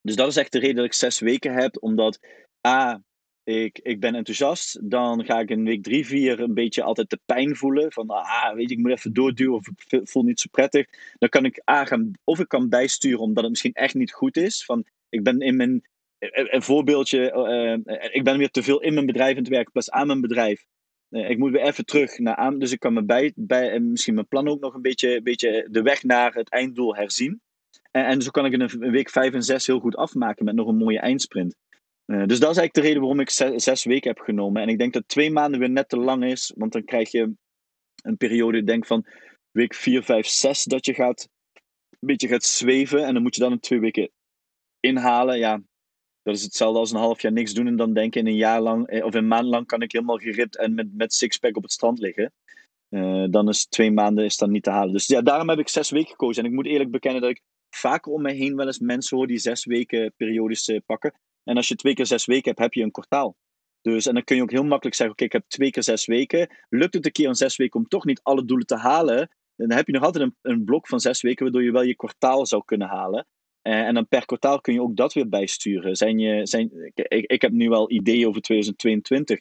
dus dat is echt de reden dat ik zes weken heb, omdat A, ik, ik ben enthousiast. Dan ga ik in week 3, 4 een beetje altijd de pijn voelen. Van, ah, weet je, ik moet even doorduwen of ik voel niet zo prettig. Dan kan ik A gaan, of ik kan bijsturen omdat het misschien echt niet goed is. Van, ik ben in mijn, een voorbeeldje, uh, ik ben weer te veel in mijn bedrijf aan het werken, plus aan mijn bedrijf. Ik moet weer even terug naar aan, dus ik kan me bij, bij en misschien mijn plan ook nog een beetje, beetje de weg naar het einddoel herzien. En, en zo kan ik in een week 5 en 6 heel goed afmaken met nog een mooie eindsprint. Uh, dus dat is eigenlijk de reden waarom ik zes, weken heb genomen. En ik denk dat twee maanden weer net te lang is, want dan krijg je een periode, denk van week 4, 5, 6, dat je gaat, een beetje gaat zweven. En dan moet je dan in twee weken inhalen. Ja, dat is hetzelfde als een half jaar niks doen en dan denken in een jaar lang, eh, of een maand lang kan ik helemaal geript en met, met sixpack op het strand liggen. Uh, dan is twee maanden is dan niet te halen. Dus ja, daarom heb ik zes weken gekozen. En ik moet eerlijk bekennen dat ik vaker om mij heen wel eens mensen hoor die zes weken periodes pakken. En als je twee keer zes weken hebt, heb je een kwartaal. Dus, en dan kun je ook heel makkelijk zeggen: Oké, ik heb twee keer zes weken. Lukt het een keer in zes weken om toch niet alle doelen te halen? Dan heb je nog altijd een, een blok van zes weken, waardoor je wel je kwartaal zou kunnen halen. Uh, en dan per kwartaal kun je ook dat weer bijsturen. Zijn je, zijn, ik, ik heb nu wel ideeën over 2022.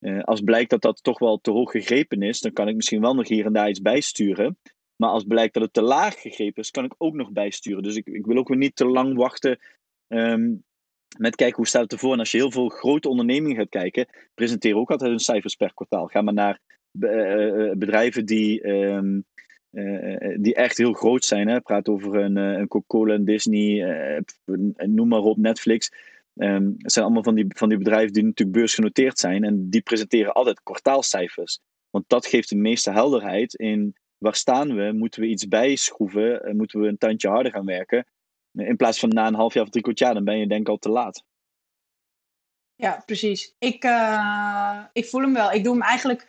Uh, eh, als blijkt dat dat toch wel te hoog gegrepen is, dan kan ik misschien wel nog hier en daar iets bijsturen. Maar als blijkt dat het te laag gegrepen is, kan ik ook nog bijsturen. Dus ik, ik wil ook weer niet te lang wachten um, met kijken hoe staat het ervoor. En als je heel veel grote ondernemingen gaat kijken, presenteer ook altijd hun cijfers per kwartaal. Ga maar naar uh, bedrijven die, um, uh, die echt heel groot zijn. Hè. Praat over een, een Coca-Cola, een Disney, noem maar op, Netflix. Um, het zijn allemaal van die, van die bedrijven die natuurlijk beursgenoteerd zijn. En die presenteren altijd kwartaalcijfers. Want dat geeft de meeste helderheid in waar staan we? Moeten we iets bijschroeven? Moeten we een tandje harder gaan werken? In plaats van na een half jaar of drie kwart jaar, dan ben je denk ik al te laat. Ja, precies. Ik, uh, ik voel hem wel. Ik doe hem eigenlijk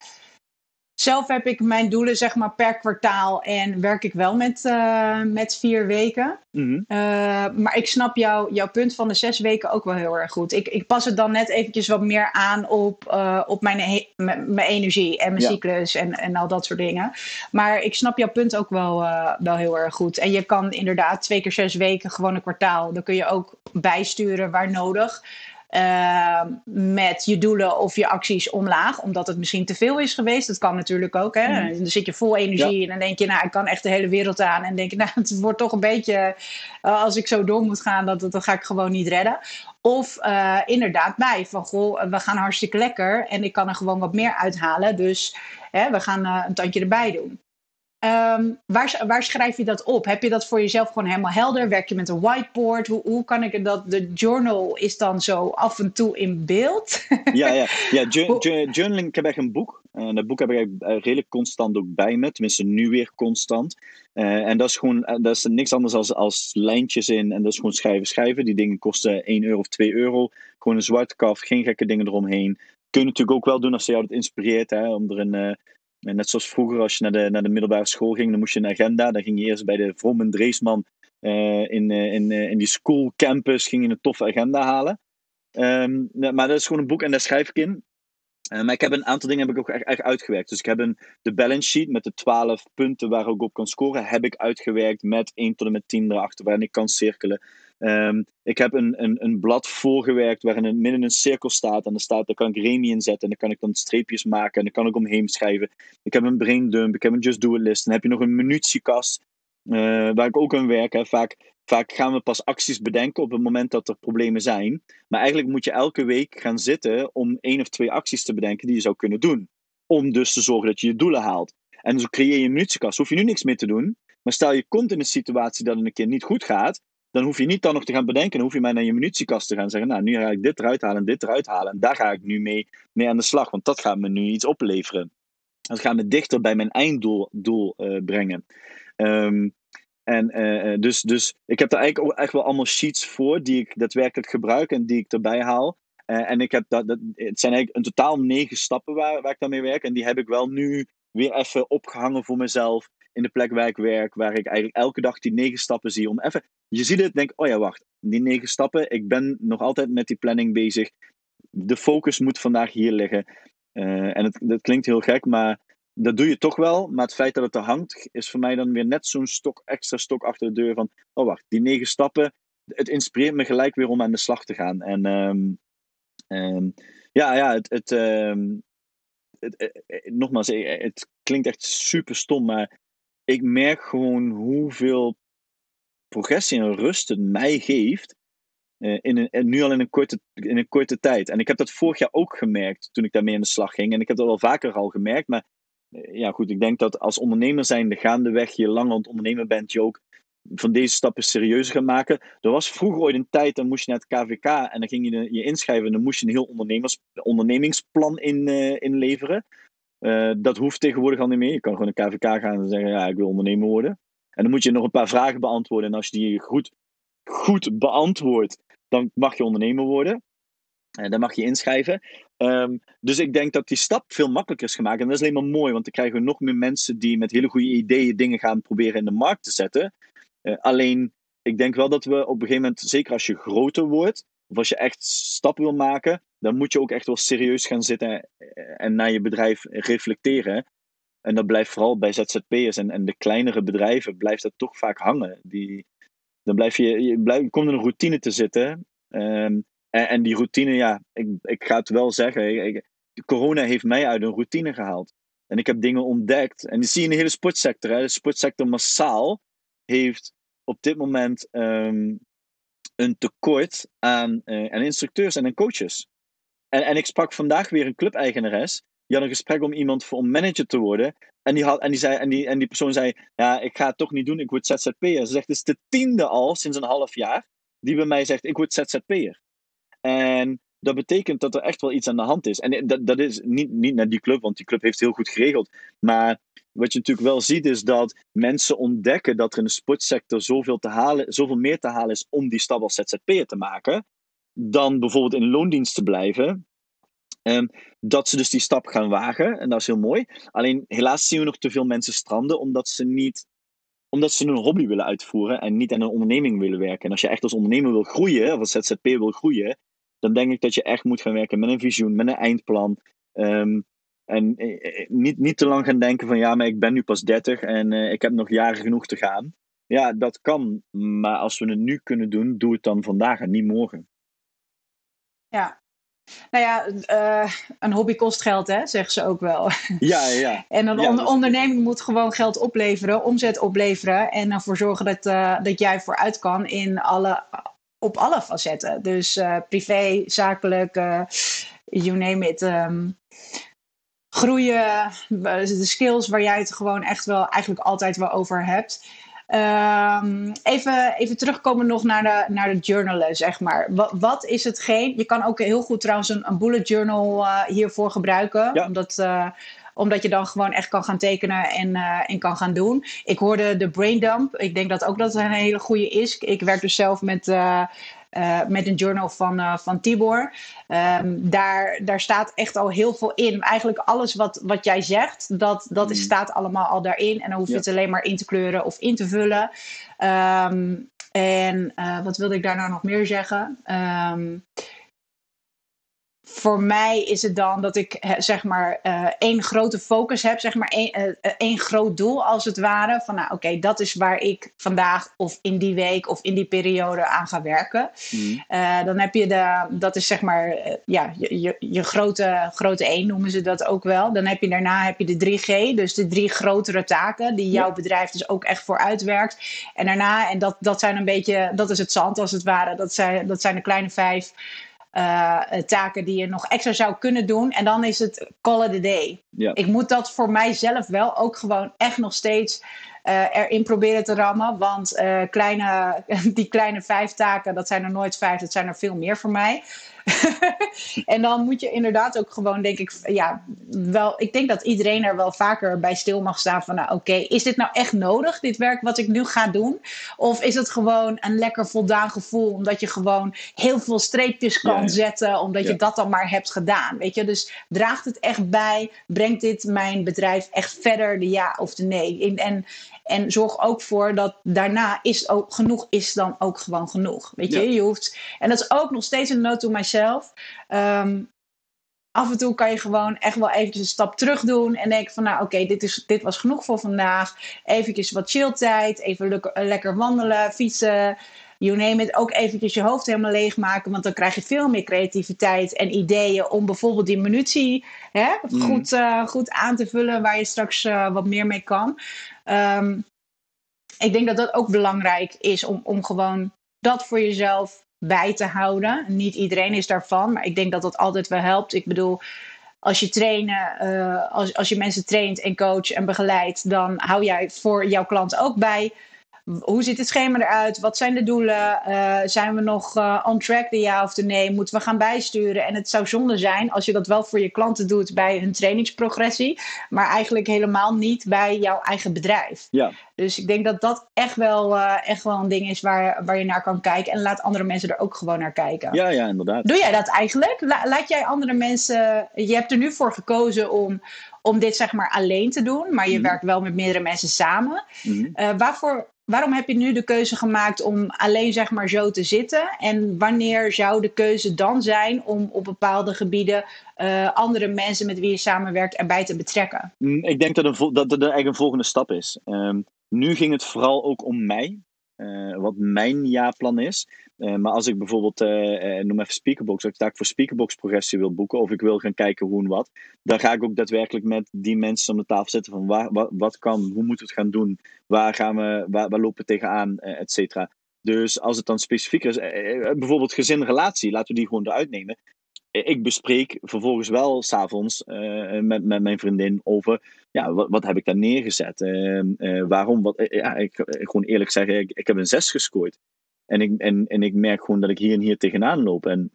zelf heb ik mijn doelen zeg maar per kwartaal en werk ik wel met, uh, met vier weken. Mm -hmm. uh, maar ik snap jou, jouw punt van de zes weken ook wel heel erg goed. Ik, ik pas het dan net eventjes wat meer aan op, uh, op mijn, mijn energie en mijn ja. cyclus en, en al dat soort dingen. Maar ik snap jouw punt ook wel, wel heel erg goed. En je kan inderdaad twee keer zes weken gewoon een kwartaal. Dan kun je ook bijsturen waar nodig. Uh, met je doelen of je acties omlaag, omdat het misschien te veel is geweest. Dat kan natuurlijk ook. Hè? Mm. Dan zit je vol energie ja. en dan denk je, nou, ik kan echt de hele wereld aan. En denk je, nou, het wordt toch een beetje, uh, als ik zo door moet gaan, dat, dat, dat ga ik gewoon niet redden. Of uh, inderdaad bij, van goh, we gaan hartstikke lekker en ik kan er gewoon wat meer uithalen. Dus hè, we gaan uh, een tandje erbij doen. Um, waar, waar, schrijf je dat op? Heb je dat voor jezelf gewoon helemaal helder? Werk je met een whiteboard? Hoe, hoe kan ik dat? De journal is dan zo af en toe in beeld. ja, ja. ja journaling, ik heb echt een boek. En dat boek heb ik redelijk constant ook bij me. Tenminste, nu weer constant. Uh, en dat is gewoon dat is niks anders als, als lijntjes in. En dat is gewoon schrijven, schrijven. Die dingen kosten 1 euro of 2 euro. Gewoon een zwarte kaf, geen gekke dingen eromheen. Kun je natuurlijk ook wel doen als je jou dat inspireert. Hè, om er een, uh, net zoals vroeger, als je naar de, naar de middelbare school ging, dan moest je een agenda. Dan ging je eerst bij de Vrommen Dreesman uh, in, uh, in, uh, in die school campus ging je een toffe agenda halen. Um, maar dat is gewoon een boek en daar schrijf ik in. maar ik heb een aantal dingen heb ik ook echt, echt uitgewerkt. Dus ik heb een, de balance sheet met de 12 punten waar ik op kan scoren, heb ik uitgewerkt met 1 tot en met 10 erachter waarin ik kan cirkelen. Um, ik heb een, een, een blad voorgewerkt waarin in midden een cirkel staat. En daar, staat, daar kan ik Remy in zetten. En dan kan ik dan streepjes maken. En dan kan ik omheen schrijven. Ik heb een brain dump. Ik heb een just do it list. Dan heb je nog een munitiekast. Uh, waar ik ook aan werk. Hè. Vaak, vaak gaan we pas acties bedenken op het moment dat er problemen zijn. Maar eigenlijk moet je elke week gaan zitten om één of twee acties te bedenken die je zou kunnen doen. Om dus te zorgen dat je je doelen haalt. En zo creëer je een munitiekast. Hoef je nu niks meer te doen. Maar stel je komt in een situatie dat het een keer niet goed gaat dan hoef je niet dan nog te gaan bedenken. Hoef je maar naar je munitiekast te gaan zeggen. Nou, nu ga ik dit eruit halen en dit eruit halen. En daar ga ik nu mee, mee aan de slag. Want dat gaat me nu iets opleveren. Dat gaat me dichter bij mijn einddoel doel, uh, brengen. Um, en uh, dus, dus ik heb daar eigenlijk ook echt wel allemaal sheets voor die ik daadwerkelijk gebruik en die ik erbij haal. En ik heb dat, dat, het zijn eigenlijk een totaal negen stappen waar, waar ik daarmee werk. En die heb ik wel nu weer even opgehangen voor mezelf in de plek waar ik werk, waar ik eigenlijk elke dag die negen stappen zie. Om even, je ziet het, denk, oh ja, wacht, die negen stappen, ik ben nog altijd met die planning bezig. De focus moet vandaag hier liggen. Uh, en het, dat klinkt heel gek, maar dat doe je toch wel. Maar het feit dat het er hangt, is voor mij dan weer net zo'n stok, extra stok achter de deur van, oh wacht, die negen stappen, het inspireert me gelijk weer om aan de slag te gaan. En um, ja, ja, het, het, um, het, het, het, nogmaals, het klinkt echt super stom, maar ik merk gewoon hoeveel progressie en rust het mij geeft. Uh, in een, nu al in een, korte, in een korte tijd. En ik heb dat vorig jaar ook gemerkt toen ik daarmee aan de slag ging. En ik heb dat wel vaker al gemerkt. Maar uh, ja, goed, ik denk dat als ondernemer zijnde gaandeweg je langer aan het bent, je ook van deze stappen serieuzer gaan maken. Er was vroeger ooit een tijd, dan moest je naar het KVK en dan ging je je inschrijven en dan moest je een heel ondernemers, ondernemingsplan in, uh, inleveren. Uh, dat hoeft tegenwoordig al niet meer. Je kan gewoon een KVK gaan en zeggen: Ja, ik wil ondernemer worden. En dan moet je nog een paar vragen beantwoorden. En als je die goed, goed beantwoordt, dan mag je ondernemer worden. En dan mag je inschrijven. Um, dus ik denk dat die stap veel makkelijker is gemaakt. En dat is alleen maar mooi, want dan krijgen we nog meer mensen die met hele goede ideeën dingen gaan proberen in de markt te zetten. Uh, alleen ik denk wel dat we op een gegeven moment, zeker als je groter wordt, of als je echt stappen wil maken, dan moet je ook echt wel serieus gaan zitten en naar je bedrijf reflecteren. En dat blijft vooral bij ZZP'ers en, en de kleinere bedrijven, blijft dat toch vaak hangen. Die, dan blijf je, je, komt in een routine te zitten. Ehm, en, en, die routine, ja, ik, ik ga het wel zeggen. Ik, corona heeft mij uit een routine gehaald. En ik heb dingen ontdekt. En die zie je in de hele sportsector. Hè. De sportsector massaal heeft op dit moment um, een tekort aan, uh, aan instructeurs en aan coaches. En, en ik sprak vandaag weer een clubeigenares. Die had een gesprek om iemand voor, om manager te worden. En die, had, en, die zei, en, die, en die persoon zei: Ja, ik ga het toch niet doen, ik word ZZP'er. Ze zegt: Het is de tiende al sinds een half jaar die bij mij zegt: Ik word ZZP'er. En dat betekent dat er echt wel iets aan de hand is. En dat, dat is niet, niet naar die club, want die club heeft heel goed geregeld. Maar wat je natuurlijk wel ziet, is dat mensen ontdekken dat er in de sportsector zoveel, te halen, zoveel meer te halen is om die stap als ZZP'er te maken. Dan bijvoorbeeld in loondienst te blijven. Um, dat ze dus die stap gaan wagen. En dat is heel mooi. Alleen helaas zien we nog te veel mensen stranden omdat ze niet omdat ze een hobby willen uitvoeren en niet aan een onderneming willen werken. En als je echt als ondernemer wil groeien, of als ZZP wil groeien, dan denk ik dat je echt moet gaan werken met een visioen, met een eindplan. Um, en eh, eh, niet, niet te lang gaan denken van ja, maar ik ben nu pas 30 en uh, ik heb nog jaren genoeg te gaan. Ja, dat kan. Maar als we het nu kunnen doen, doe het dan vandaag en niet morgen. Ja. Nou ja, uh, een hobby kost geld, hè, zeggen ze ook wel. Ja, ja. en een ja, onderneming moet gewoon geld opleveren, omzet opleveren. En ervoor zorgen dat, uh, dat jij vooruit kan in alle, op alle facetten. Dus uh, privé, zakelijk, you name it. Um, groeien, de skills waar jij het gewoon echt wel eigenlijk altijd wel over hebt. Um, even, even terugkomen nog naar de, naar de journalen, zeg maar. Wat, wat is hetgeen? Je kan ook heel goed trouwens een, een bullet journal uh, hiervoor gebruiken. Ja. Omdat, uh, omdat je dan gewoon echt kan gaan tekenen en, uh, en kan gaan doen. Ik hoorde de brain dump. Ik denk dat ook dat een hele goede is. Ik werk dus zelf met... Uh, met een journal van, uh, van Tibor. Um, daar, daar staat echt al heel veel in. Eigenlijk alles wat, wat jij zegt, dat, dat mm. staat allemaal al daarin. En dan hoef je ja. het alleen maar in te kleuren of in te vullen. Um, en uh, wat wilde ik daar nou nog meer zeggen? Um, voor mij is het dan dat ik zeg maar uh, één grote focus heb, zeg maar één, uh, één groot doel als het ware. Van nou oké, okay, dat is waar ik vandaag of in die week of in die periode aan ga werken. Mm. Uh, dan heb je de, dat is zeg maar ja, je, je, je, grote, grote één noemen ze dat ook wel. Dan heb je daarna heb je de 3G, dus de drie grotere taken die jouw ja. bedrijf dus ook echt voor uitwerkt. En daarna, en dat, dat zijn een beetje, dat is het zand als het ware, dat zijn, dat zijn de kleine vijf. Uh, taken die je nog extra zou kunnen doen. En dan is het call it a day. Ja. Ik moet dat voor mijzelf wel ook gewoon echt nog steeds uh, erin proberen te rammen. Want uh, kleine, die kleine vijf taken, dat zijn er nooit vijf, dat zijn er veel meer voor mij. en dan moet je inderdaad ook gewoon, denk ik, ja, wel, ik denk dat iedereen er wel vaker bij stil mag staan van, nou oké, okay, is dit nou echt nodig, dit werk wat ik nu ga doen? Of is het gewoon een lekker voldaan gevoel, omdat je gewoon heel veel streepjes kan ja, ja. zetten, omdat ja. je dat dan maar hebt gedaan, weet je? Dus draagt het echt bij, brengt dit mijn bedrijf echt verder, de ja of de nee? En, en, en zorg ook voor dat daarna is ook genoeg is dan ook gewoon genoeg. Weet je, je hoeft. En dat is ook nog steeds een note to myself. Um, af en toe kan je gewoon echt wel eventjes een stap terug doen. En denken van nou oké, okay, dit, dit was genoeg voor vandaag. Eventjes wat chilltijd. Even lekker, lekker wandelen, fietsen. You name it. Ook eventjes je hoofd helemaal leegmaken. Want dan krijg je veel meer creativiteit en ideeën om bijvoorbeeld die munitie hè, mm. goed, uh, goed aan te vullen. Waar je straks uh, wat meer mee kan. Um, ik denk dat dat ook belangrijk is om, om gewoon dat voor jezelf bij te houden. Niet iedereen is daarvan, maar ik denk dat dat altijd wel helpt. Ik bedoel, als je trainen, uh, als, als je mensen traint en coach en begeleidt, dan hou jij voor jouw klant ook bij. Hoe ziet het schema eruit? Wat zijn de doelen? Uh, zijn we nog uh, on track, de ja of de nee? Moeten we gaan bijsturen? En het zou zonde zijn als je dat wel voor je klanten doet bij hun trainingsprogressie, maar eigenlijk helemaal niet bij jouw eigen bedrijf. Ja. Dus ik denk dat dat echt wel, uh, echt wel een ding is waar, waar je naar kan kijken. En laat andere mensen er ook gewoon naar kijken. Ja, ja, inderdaad. Doe jij dat eigenlijk? La laat jij andere mensen. Je hebt er nu voor gekozen om, om dit zeg maar alleen te doen, maar je mm -hmm. werkt wel met meerdere mensen samen. Mm -hmm. uh, waarvoor waarom heb je nu de keuze gemaakt om alleen zeg maar zo te zitten? En wanneer zou de keuze dan zijn om op bepaalde gebieden uh, andere mensen met wie je samenwerkt erbij te betrekken? Mm, ik denk dat, een, dat het eigenlijk een volgende stap is. Um, nu ging het vooral ook om mij. Uh, wat mijn jaarplan is. Uh, maar als ik bijvoorbeeld, uh, noem even Speakerbox, als ik voor Speakerbox progressie wil boeken of ik wil gaan kijken hoe en wat, dan ga ik ook daadwerkelijk met die mensen om de tafel zitten van waar, wat, kan, hoe moeten we het gaan doen, waar, gaan we, waar, lopen we tegenaan, et cetera. Dus als het dan specifiek is, bijvoorbeeld gezin-relatie, laten we die gewoon eruit nemen ik bespreek vervolgens wel s'avonds met, met mijn vriendin over, ja, wat, wat heb ik daar neergezet? Waarom? Wat, ja, ik, gewoon eerlijk zeggen, ik, ik heb een zes gescoord. En ik, en, en ik merk gewoon dat ik hier en hier tegenaan loop. En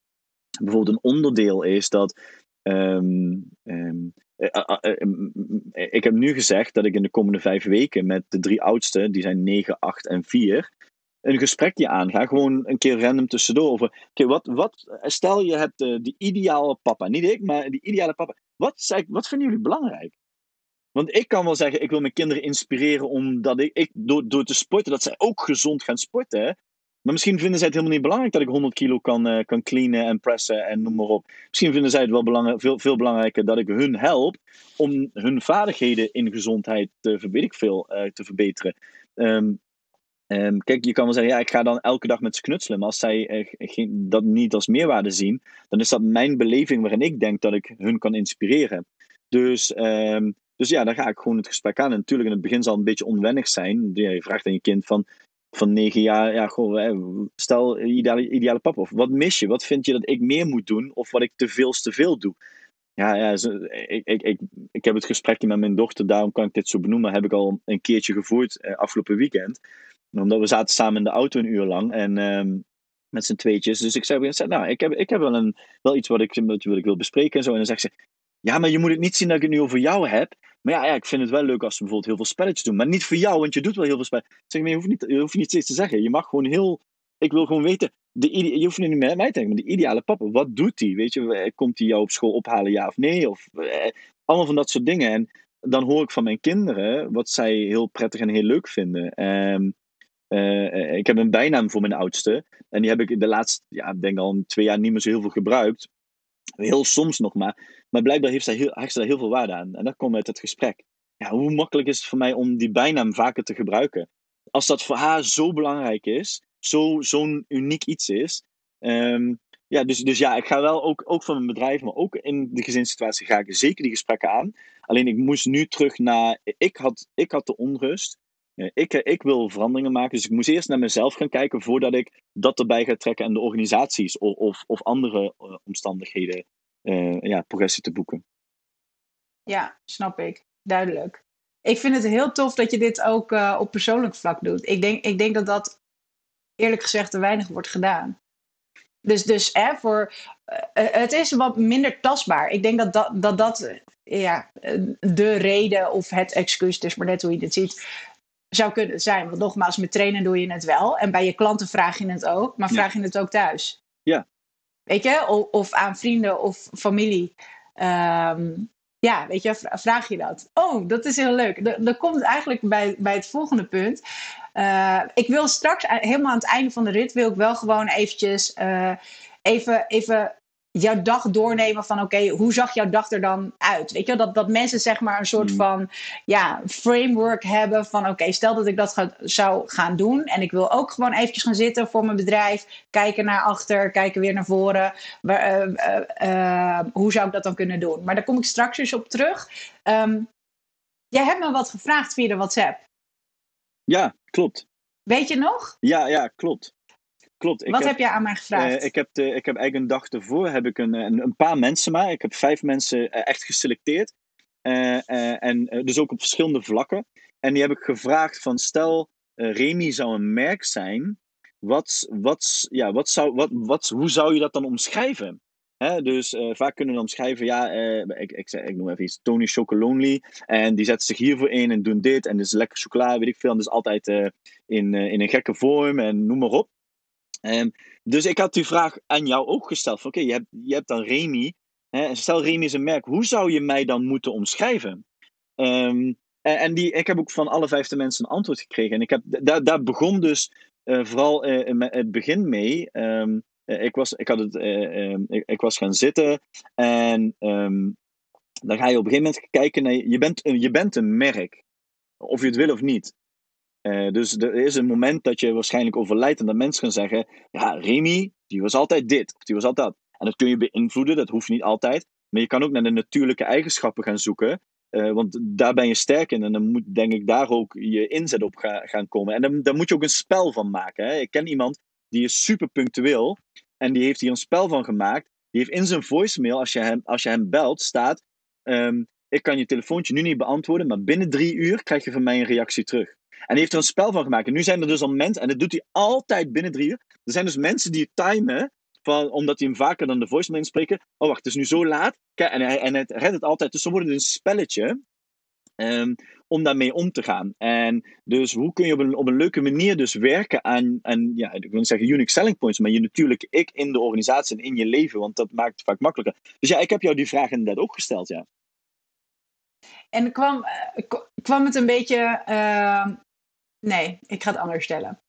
bijvoorbeeld een onderdeel is dat. Um, um, ik heb nu gezegd dat ik in de komende vijf weken met de drie oudsten, die zijn 9, 8 en 4, een gesprekje aanga. Gewoon een keer random tussendoor over. Oké, wat, wat, stel je hebt die ideale papa. Niet ik, maar die ideale papa. Wat, wat vinden jullie belangrijk? Want ik kan wel zeggen, ik wil mijn kinderen inspireren omdat ik, ik door, door te sporten, dat zij ook gezond gaan sporten. Maar misschien vinden zij het helemaal niet belangrijk dat ik 100 kilo kan, uh, kan cleanen en pressen en noem maar op. Misschien vinden zij het wel belangrijk, veel, veel belangrijker dat ik hun help om hun vaardigheden in gezondheid te, veel, uh, te verbeteren. Um, Um, kijk, je kan wel zeggen, ja, ik ga dan elke dag met ze knutselen. Maar als zij uh, dat niet als meerwaarde zien, dan is dat mijn beleving waarin ik denk dat ik hun kan inspireren. Dus, um, dus ja, dan ga ik gewoon het gesprek aan. En natuurlijk, in het begin zal het een beetje onwennig zijn. Je vraagt aan je kind van, van negen jaar, ja, goh, stel ideale, ideale papa. Of wat mis je? Wat vind je dat ik meer moet doen? Of wat ik te veel te veel doe? Ja, ja ik, ik, ik, ik heb het gesprekje met mijn dochter, daarom kan ik dit zo benoemen, heb ik al een keertje gevoerd uh, afgelopen weekend omdat we zaten samen in de auto een uur lang. En um, met z'n tweetjes. Dus ik zei, nou, ik heb, ik heb wel, een, wel iets wat ik, wat wil bespreken en zo. En dan zegt ze, ja, maar je moet het niet zien dat ik het nu over jou heb. Maar ja, ik vind het wel leuk als we bijvoorbeeld heel veel spelletjes doen. Maar niet voor jou, want je doet wel heel veel spelletjes. Ik zeg, maar je hoeft niet, je hoeft niet steeds te zeggen. Je mag gewoon heel... Ik wil gewoon weten, de je hoeft niet met mij te denken, maar de ideale papa, wat doet hij? Weet je, komt hij jou op school ophalen, ja of nee? Of eh, allemaal van dat soort dingen. En dan hoor ik van mijn kinderen wat zij heel prettig en heel leuk vinden. Um, uh, ik heb een bijnaam voor mijn oudste. En die heb ik de laatste, ja, denk al twee jaar niet meer zo heel veel gebruikt. Heel soms nog maar. Maar blijkbaar heeft zij heel, ze daar heel veel waarde aan. En dat komt uit het gesprek. Ja, hoe makkelijk is het voor mij om die bijnaam vaker te gebruiken? Als dat voor haar zo belangrijk is, zo'n zo uniek iets is. Um, ja, dus, dus ja, ik ga wel ook, ook van mijn bedrijf, maar ook in de gezinssituatie ga ik zeker die gesprekken aan. Alleen ik moest nu terug naar. Ik had, ik had de onrust ik, eh, ik wil veranderingen maken, dus ik moest eerst naar mezelf gaan kijken voordat ik dat erbij ga trekken en de organisaties of, of, of andere uh, omstandigheden ja, progressie te boeken. Ja, snap ik. Duidelijk. Ik vind het heel tof dat je dit ook op persoonlijk vlak doet. Ik denk, ik denk dat dat eerlijk gezegd te weinig wordt gedaan. Dus, dus hè, voor, het is wat minder tastbaar. Ik denk dat dat, dat, dat ja, de reden of het excuus, is maar net hoe je dit ziet, zou kunnen zijn. Want nogmaals, met trainen doe je het wel. En bij je klanten vraag je het ook. Maar vraag je het ook thuis? Ja. Weet je? Of, of aan vrienden of familie. Ehm, ja, weet je, vraag je dat. Oh, dat is heel leuk. Dat, komt eigenlijk bij, bij het volgende punt. Uh, ik wil straks, helemaal aan het einde van de rit, wil ik wel gewoon eventjes uh, even, even jouw dag doornemen van oké, hoe zag jouw dag er dan uit? Weet je, dat, dat mensen zeg maar een soort hmm. van ja, framework hebben van oké, stel dat ik dat ga, zou gaan doen en ik wil ook gewoon eventjes gaan zitten voor mijn bedrijf, kijken naar achter, kijken weer naar voren. Waar, uh, uh, hoe zou ik dat dan kunnen doen? Maar daar kom ik straks eens op terug. Um, jij hebt me wat gevraagd via de WhatsApp. Ja, klopt. Weet je nog? Ja, ja, klopt. Klopt. Wat heb, je aan mij gevraagd? Uh, ik, heb de, ik heb eigenlijk een dag ervoor heb ik een, een, een paar mensen maar. Ik heb vijf mensen uh, echt geselecteerd. Uh, en dus ook op verschillende vlakken. En die heb ik gevraagd van stel, Remy zou een merk zijn. Wat, wat, ja, wat zou, wat, wat, hoe zou je dat dan omschrijven? Dus vaak kunnen we omschrijven, ja, ik, ik, ik noem even iets, Tony Chocolonely. En die zetten zich hiervoor in en doen dit. En dus lekker chocola, weet ik veel. En dus altijd in, in een gekke vorm en noem maar op. Um, dus ik had die vraag aan jou ook gesteld. Oké, je, hebt, je hebt dan Remy. Hè, stel Remy is een merk. Hoe zou je mij dan moeten omschrijven? Um, En, die, ik heb ook van alle vijfde mensen een antwoord gekregen. En ik heb, daar, begon dus vooral het begin mee. Ehm, ik, was, ik, had het, ehm, ik, ik, was gaan zitten en um, dan ga je op een gegeven moment kijken naar. Je bent, je bent een merk, of je het wil of niet. Uh, dus er is een moment dat je waarschijnlijk overlijdt en dat mensen gaan zeggen: Ja, Remy, die was altijd dit, of die was altijd dat. En dat kun je beïnvloeden, dat hoeft niet altijd. Maar je kan ook naar de natuurlijke eigenschappen gaan zoeken. Uh, want daar ben je sterk in en dan moet, denk ik, daar ook je inzet op gaan komen. En dan, dan moet je ook een spel van maken. Hè. Ik ken iemand die is super punctueel en die heeft hier een spel van gemaakt. Die heeft in zijn voicemail, als je hem, als je hem belt, staat: ehm, Ik kan je telefoontje nu niet beantwoorden, maar binnen drie uur krijg je van mij een reactie terug. En hij heeft er een spel van gemaakt. En nu zijn er dus al mensen, en dat doet hij altijd binnen drie uur. Er zijn dus mensen die timen, van, omdat hij hem vaker dan de voicemail inspreken. Oh, wacht, het is nu zo laat. Kijk, en hij, en hij redt het altijd. Dus dan wordt het een spelletje. Um, om daarmee om te gaan. En dus hoe kun je op een, op een leuke manier dus werken aan, aan ja, ik wil niet zeggen unique selling points, maar je natuurlijk ik in de organisatie en in je leven, want dat maakt het vaak makkelijker. Dus ja, ik heb jou die vraag inderdaad ook gesteld, ja. En kwam, eh, kwam het een beetje. Uh, nee, ik ga het anders stellen.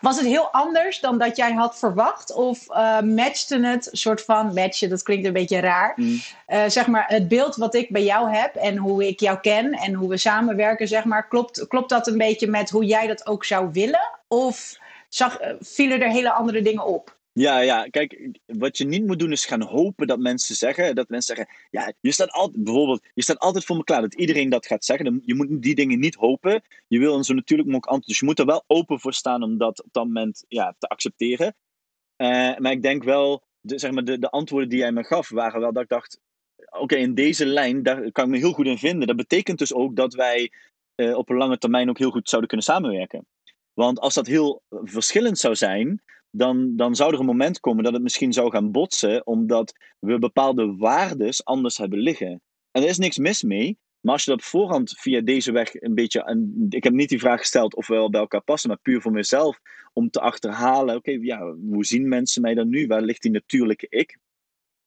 Was het heel anders dan dat jij had verwacht? Of uh, matchte het, soort van matchen, dat klinkt een beetje raar. Mm. Uh, zeg maar, het beeld wat ik bij jou heb en hoe ik jou ken en hoe we samenwerken, zeg maar, klopt, klopt dat een beetje met hoe jij dat ook zou willen? Of zag, vielen er hele andere dingen op? Ja, ja, kijk, wat je niet moet doen is gaan hopen dat mensen zeggen, dat mensen zeggen, ja, je staat altijd, bijvoorbeeld, je staat altijd voor me klaar dat iedereen dat gaat zeggen. Je moet die dingen niet hopen. Je wil een zo natuurlijk mogelijk antwoord, dus je moet er wel open voor staan om dat op dat moment ja, te accepteren. Uh, maar ik denk wel, de, zeg maar, de, de antwoorden die jij me gaf, waren wel dat ik dacht, oké, in deze lijn, daar kan ik me heel goed in vinden. Dat betekent dus ook dat wij uh, op een lange termijn ook heel goed zouden kunnen samenwerken. Want als dat heel verschillend zou zijn, dan, dan zou er een moment komen dat het misschien zou gaan botsen, omdat we bepaalde waardes anders hebben liggen. En er is niks mis mee, maar als je dat voorhand via deze weg een beetje. En ik heb niet die vraag gesteld of we wel bij elkaar passen, maar puur voor mezelf. Om te achterhalen: oké, ja, hoe zien mensen mij dan nu? Waar ligt die natuurlijke ik?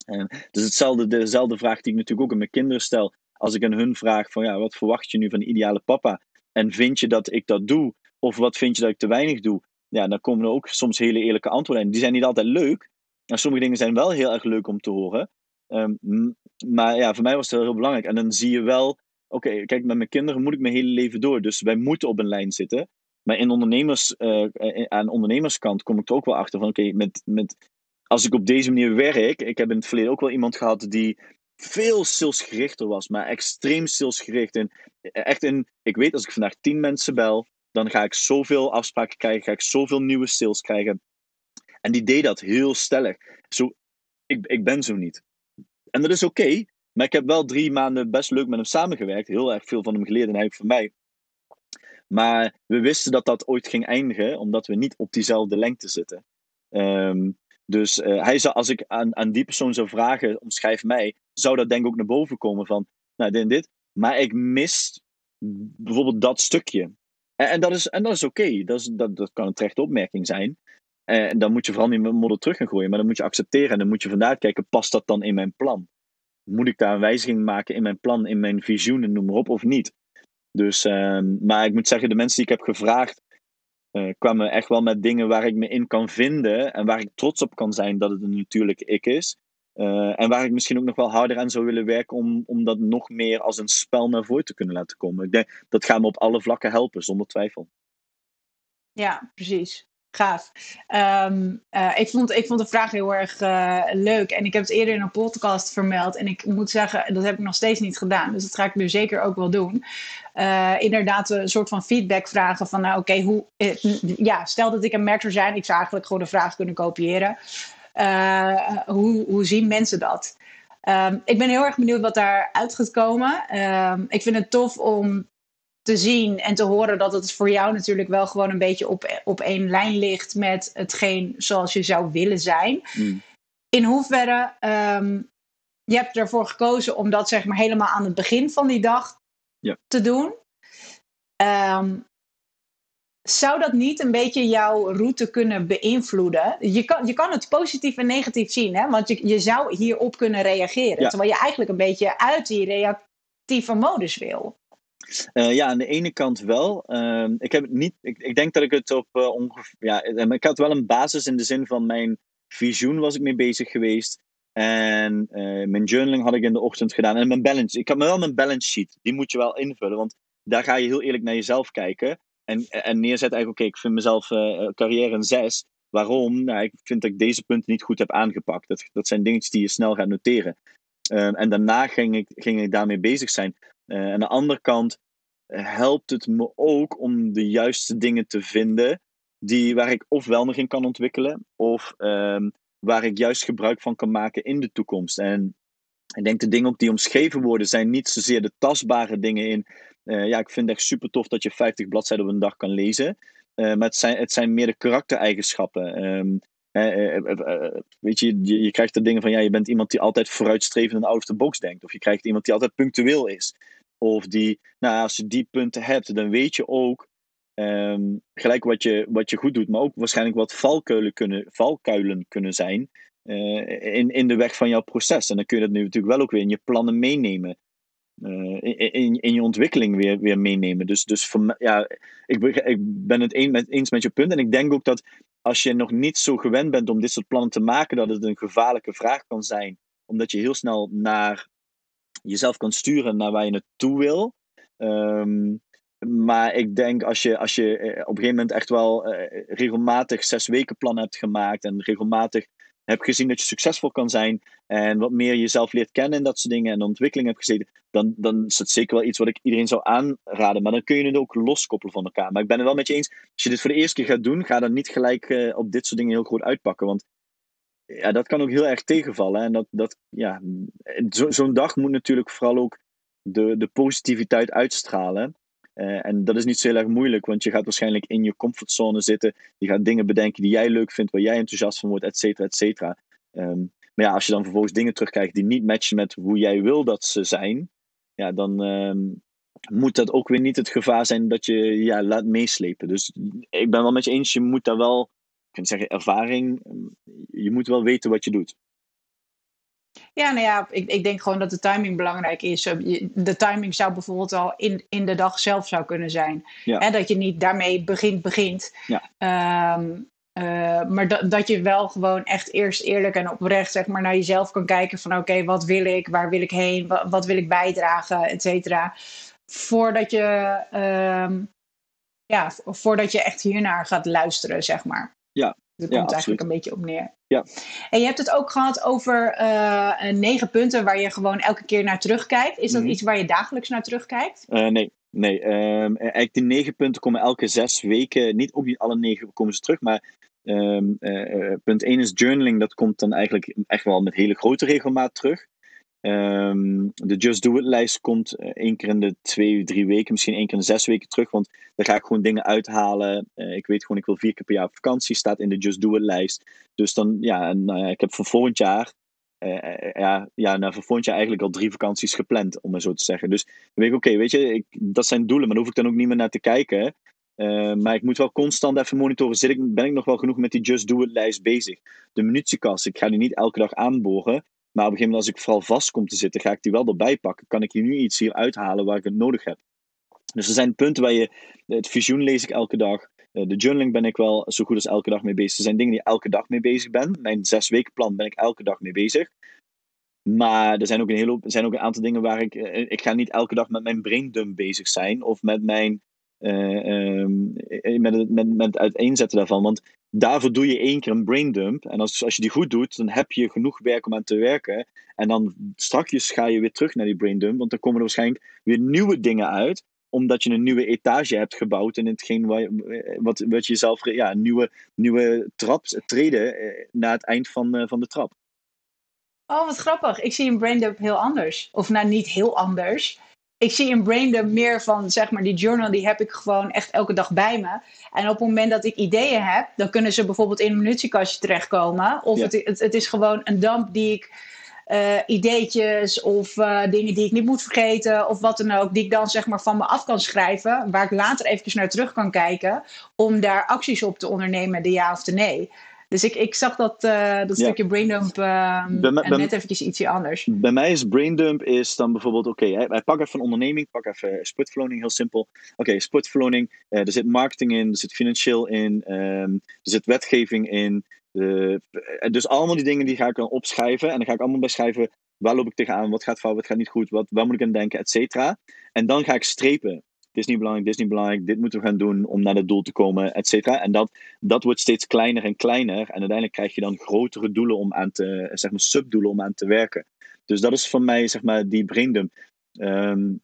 En dus hetzelfde, dezelfde vraag die ik natuurlijk ook aan mijn kinderen stel. Als ik aan hun vraag: van ja, wat verwacht je nu van de ideale papa? En vind je dat ik dat doe? Of wat vind je dat ik te weinig doe? Ja, dan komen er ook soms hele eerlijke antwoorden. En die zijn niet altijd leuk. En sommige dingen zijn wel heel erg leuk om te horen. Um, maar ja, voor mij was het heel belangrijk. En dan zie je wel, oké, kijk, met mijn kinderen moet ik mijn hele leven door. Dus wij moeten op een lijn zitten. Maar in ondernemers, uh, aan ondernemerskant kom ik er ook wel achter van, oké, met, met, als ik op deze manier werk, ik heb in het verleden ook wel iemand gehad die veel salesgerichter was, maar extreem salesgericht. En echt in, ik weet als ik vandaag tien mensen bel, dan ga ik zoveel afspraken krijgen, ga ik zoveel nieuwe sales krijgen. En die deed dat heel stellig. Zo, ik, ik ben zo niet. En dat is oké, maar ik heb wel drie maanden best leuk met hem samengewerkt. Heel erg veel van hem geleerd en hij van mij. Maar we wisten dat dat ooit ging eindigen, omdat we niet op diezelfde lengte zitten. Um, dus uh, hij zou, als ik aan, aan die persoon zou vragen, omschrijf mij, zou dat denk ik ook naar boven komen van, nou dit en dit. Maar ik mis bijvoorbeeld dat stukje. En, dat is, en dat is oké, dat, dat, dat kan een terechte opmerking zijn. En dan moet je vooral niet met modder terug gaan gooien, maar dan moet je accepteren en dan moet je vandaar kijken, past dat dan in mijn plan? Moet ik daar een wijziging maken in mijn plan, in mijn visioen noem maar op, of niet? Dus, uh, maar ik moet zeggen, de mensen die ik heb gevraagd, uh, kwamen echt wel met dingen waar ik me in kan vinden en waar ik trots op kan zijn dat het een natuurlijke ik is. Uh, en waar ik misschien ook nog wel harder aan zou willen werken om, om dat nog meer als een spel naar voren te kunnen laten komen. Ik denk dat gaat me op alle vlakken helpen, zonder twijfel. Ja, precies. Gaaf. Um, uh, ik, vond, ik vond de vraag heel erg uh, leuk. En ik heb het eerder in een podcast vermeld. En ik moet zeggen, dat heb ik nog steeds niet gedaan. Dus dat ga ik nu zeker ook wel doen. Inderdaad, een soort van feedback vragen van, nou oké, hoe, ja, stel dat ik een merk zou zijn. Ik zou eigenlijk gewoon de vraag kunnen kopiëren. Uh, hoe, hoe zien mensen dat? Um, ik ben heel erg benieuwd wat daaruit gaat komen. Um, ik vind het tof om te zien en te horen dat het voor jou natuurlijk wel gewoon een beetje op, op één lijn ligt met hetgeen zoals je zou willen zijn. Mm. In hoeverre um, je hebt ervoor gekozen om dat zeg maar helemaal aan het begin van die dag ja. te doen. Um, zou dat niet een beetje jouw route kunnen beïnvloeden? Je kan, je kan het positief en negatief zien, hè? want je, je zou hierop kunnen reageren. Terwijl je eigenlijk een beetje uit die reactieve modus wil. Uh, ja, aan de ene kant wel. Uh, ik, heb niet, ik, ik denk dat ik het op uh, ongeveer. Ja, ik had wel een basis in de zin van mijn visioen was ik mee bezig geweest. En mijn journaling had ik in de ochtend gedaan. En mijn balance. Ik had wel mijn balance sheet. Die moet je wel invullen. Want daar ga je heel eerlijk naar jezelf kijken. En, en neerzetten eigenlijk, oké, ik vind mezelf carrière een 6. Waarom? Nou, ik vind dat ik deze punten niet goed heb aangepakt. Dat, dat zijn dingetjes die je snel gaat noteren. Ehm, en daarna ging ik, ging ik daarmee bezig zijn. Uh, aan de andere kant eh, helpt het me ook om de juiste dingen te vinden die, waar ik ofwel nog in kan ontwikkelen, of ehm, waar ik juist gebruik van kan maken in de toekomst. En ik denk de dingen ook die omschreven worden, zijn niet zozeer de tastbare dingen in. Uh, ja, ik vind het echt super tof dat je 50 bladzijden op een dag kan lezen. Uh, maar het zijn, het zijn meer de karaktereigenschappen. Um, weet je, je, krijgt er dingen van, ja, je bent iemand die altijd vooruitstrevend en out of the box denkt. Of je krijgt iemand die altijd punctueel is. Of die, nou, als je die punten hebt, dan weet je ook um, gelijk wat je, wat je goed doet, maar ook waarschijnlijk wat valkuilen kunnen, valkuilen kunnen zijn in, in de weg van jouw proces. En dan kun je dat nu natuurlijk wel ook weer in je plannen meenemen. Uh, in, in, je ontwikkeling weer, weer meenemen. Dus, dus ja, ik, ik ben het eens met je punt. En ik denk ook dat als je nog niet zo gewend bent om dit soort plannen te maken, dat het een gevaarlijke vraag kan zijn. Omdat je heel snel naar jezelf kan sturen naar waar je naartoe wil. Um, maar ik denk als je, als je eh, op een gegeven moment echt wel uh, regelmatig zes weken plan hebt gemaakt en regelmatig hebt gezien dat je succesvol kan zijn en wat meer jezelf leert kennen en dat soort dingen en ontwikkeling hebt gezeten, dan, dan is het zeker wel iets wat ik iedereen zou aanraden. Maar dan kun je het ook loskoppelen van elkaar. Maar ik ben het wel met je eens, als je dit voor de eerste keer gaat doen, ga dan niet gelijk uh, op dit soort dingen heel groot uitpakken. Want ja, dat kan ook heel erg tegenvallen. En dat, dat, ja, zo'n zo dag moet natuurlijk vooral ook de, de positiviteit uitstralen. Uh, en dat is niet zo heel erg moeilijk, want je gaat waarschijnlijk in je comfortzone zitten. Je gaat dingen bedenken die jij leuk vindt, waar jij enthousiast van wordt, et cetera, et cetera. Um, maar ja, als je dan vervolgens dingen terugkrijgt die niet matchen met hoe jij wil dat ze zijn, ja, dan um, moet dat ook weer niet het gevaar zijn dat je ja, laat meeslepen. Dus ik ben wel met je eens, je moet daar wel, ik kan zeggen ervaring, je moet wel weten wat je doet. Ja, nou ja, ik, ik denk gewoon dat de timing belangrijk is. De timing zou bijvoorbeeld al in, in de dag zelf zou kunnen zijn. En dat je niet daarmee begint, begint. Ja. Um, uh, maar dat, dat je wel gewoon echt eerst eerlijk en oprecht zeg maar, naar jezelf kan kijken van oké, wat wil ik, waar wil ik heen, wat, wat wil ik bijdragen, et cetera. Voordat je, um, ja, voordat je echt hiernaar gaat luisteren, zeg maar. Ja, daar komt ja, eigenlijk een beetje op neer. Ja. En je hebt het ook gehad over uh, negen punten waar je gewoon elke keer naar terugkijkt. Is dat mm iets waar je dagelijks naar terugkijkt? Uh, nee. Nee, um, eigenlijk die negen punten komen elke zes weken. Niet ook niet alle negen komen ze terug, maar um, uh, punt 1 is journaling. Dat komt dan eigenlijk echt wel met hele grote regelmaat terug. Um, de Just Do It lijst komt uh, één keer in de twee, drie weken, misschien één keer in de zes weken terug. Want daar ga ik gewoon dingen uithalen. Uh, ik weet gewoon, ik wil vier keer per jaar vakantie, staat in de Just Do It lijst. Dus dan, ja, nou, ik heb voor volgend jaar, ja, ja nou, voor jaar eigenlijk al drie vakanties gepland, om maar zo te zeggen. Dus dan weet ik, oké, weet je, ik, dat zijn doelen, maar daar hoef ik dan ook niet meer naar te kijken. maar ik moet wel constant even monitoren. Zit ik, ben ik nog wel genoeg met die Just Do It lijst bezig? De minutiekast, ik ga die niet elke dag aanboren. Maar op een gegeven moment, als ik vooral vast kom te zitten, ga ik die wel erbij pakken. Kan ik hier nu iets hier uithalen waar ik het nodig heb? Dus er zijn punten waar je. Het visioen lees ik elke dag. Eh, de journaling ben ik wel zo goed als elke dag mee bezig. Er zijn dingen die ik elke dag mee bezig ben. Mijn zes weken plan ben ik elke dag mee bezig. Maar er zijn ook een, hele, zijn ook een aantal dingen waar ik. Eh, ik ga niet elke dag met mijn braindump bezig zijn. Of met mijn. Uh, met, met, met het uiteenzetten daarvan. Want daarvoor doe je één keer een braindump. En als, als je die goed doet, dan heb je genoeg werk om aan te werken. En dan strakjes ga je weer terug naar die braindump. Want dan komen er waarschijnlijk weer nieuwe dingen uit. Omdat je een nieuwe etage hebt gebouwd in hetgeen wat, wat je zelf ja, nieuwe, nieuwe trap treden eh, naar het eind van, uh, van de trap. Oh, wat grappig. Ik zie een braindump heel anders. Of nou, niet heel anders ik zie in Braindump meer van, zeg maar, die journal, die heb ik gewoon echt elke dag bij me. En op het moment dat ik ideeën heb, dan kunnen ze bijvoorbeeld in een minutiekastje terechtkomen. Of het, het, het, is gewoon een damp die ik, uh, ideetjes of uh, dingen die ik niet moet vergeten of wat dan ook, die ik dan zeg maar van me af kan schrijven, waar ik later even naar terug kan kijken, om daar acties op te ondernemen, de ja of de nee. Dus ik, ik zag dat, uh, dat stukje braindump uh, net eventjes ietsje anders. Bij mij is braindump is dan bijvoorbeeld, oké, okay, wij pakken even een onderneming, pak even sportverloning, heel simpel. Oké, okay, sportverloning, uh, er zit marketing in, er zit financieel in, um, er zit wetgeving in. dus allemaal die dingen die ga ik dan opschrijven en dan ga ik allemaal beschrijven waar loop ik tegenaan, wat gaat fout, wat gaat niet goed, wat, waar moet ik aan denken, et cetera. En dan ga ik strepen dit is niet belangrijk, dit is niet belangrijk, dit moeten we gaan doen om naar het doel te komen, et cetera. En dat, dat wordt steeds kleiner en kleiner. En uiteindelijk krijg je dan grotere doelen om aan te, zeg maar subdoelen om aan te werken. Dus dat is voor mij, zeg maar, die braindump. Um,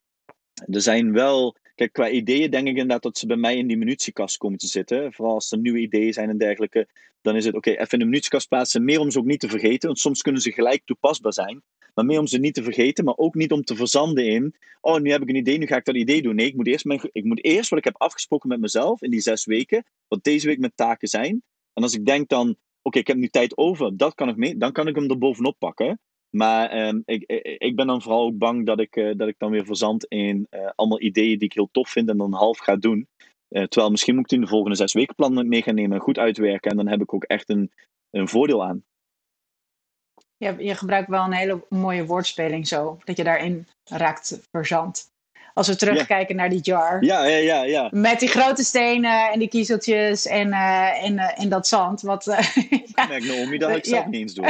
er zijn wel, kijk, qua ideeën denk ik inderdaad dat ze bij mij in die munitiekast komen te zitten. Vooral als er nieuwe ideeën zijn en dergelijke. Dan is het oké, even in de munitiekast plaatsen. Meer om ze ook niet te vergeten. Want soms kunnen ze gelijk toepasbaar zijn. Maar meer om ze niet te vergeten, maar ook niet om te verzanden in. Oh, nu heb ik een idee, nu ga ik dat idee doen. Nee, ik moet eerst, mijn, ik moet eerst wat ik heb afgesproken met mezelf in die zes weken. Wat deze week mijn taken zijn. En als ik denk dan, oké, ik heb nu tijd over, dat kan ik mee, dan kan ik hem er bovenop pakken. Maar um, ik, ik ben dan vooral ook bang dat ik, uh, dat ik dan weer verzand in uh, allemaal ideeën die ik heel tof vind en dan half ga doen. Uh, terwijl misschien moet ik in de volgende zes weken plan mee gaan nemen en goed uitwerken. En dan heb ik ook echt een, een voordeel aan. Je, je gebruikt wel een hele mooie woordspeling zo, dat je daarin raakt verzand. Als we terugkijken naar die jar. Ja, ja, ja, ja. Met die grote stenen en die kiezeltjes en, uh, en, uh, en dat zand. Wat, ja. Merk Naomi, dat ik zelf niet eens doen.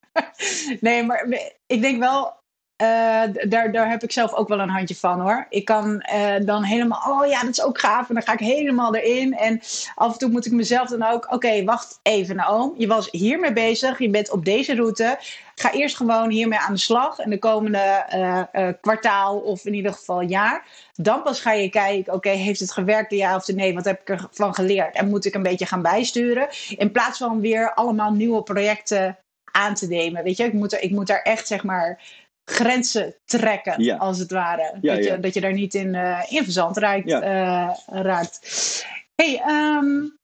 nee, maar ik denk wel, uh, daar, daar heb ik zelf ook wel een handje van hoor. Ik kan uh, dan helemaal, oh ja, dat is ook gaaf. En dan ga ik helemaal erin. En af en toe moet ik mezelf dan ook, oké, wacht even, Naoom. Je was hiermee bezig, je bent op deze route. Ga eerst gewoon hiermee aan de slag. En de komende uh, kwartaal of in ieder geval jaar. Dan pas ga je kijken, oké, heeft het gewerkt, ja of nee? Wat heb ik ervan geleerd? En moet ik een beetje gaan bijsturen? In plaats van weer allemaal nieuwe projecten aan te nemen. Weet je, ik moet, er, ik moet daar echt zeg maar grenzen trekken, ja. als het ware. Ja, dat, je, dat je daar niet in, uh, in verzand raakt. Uh, raakt. Hey, um,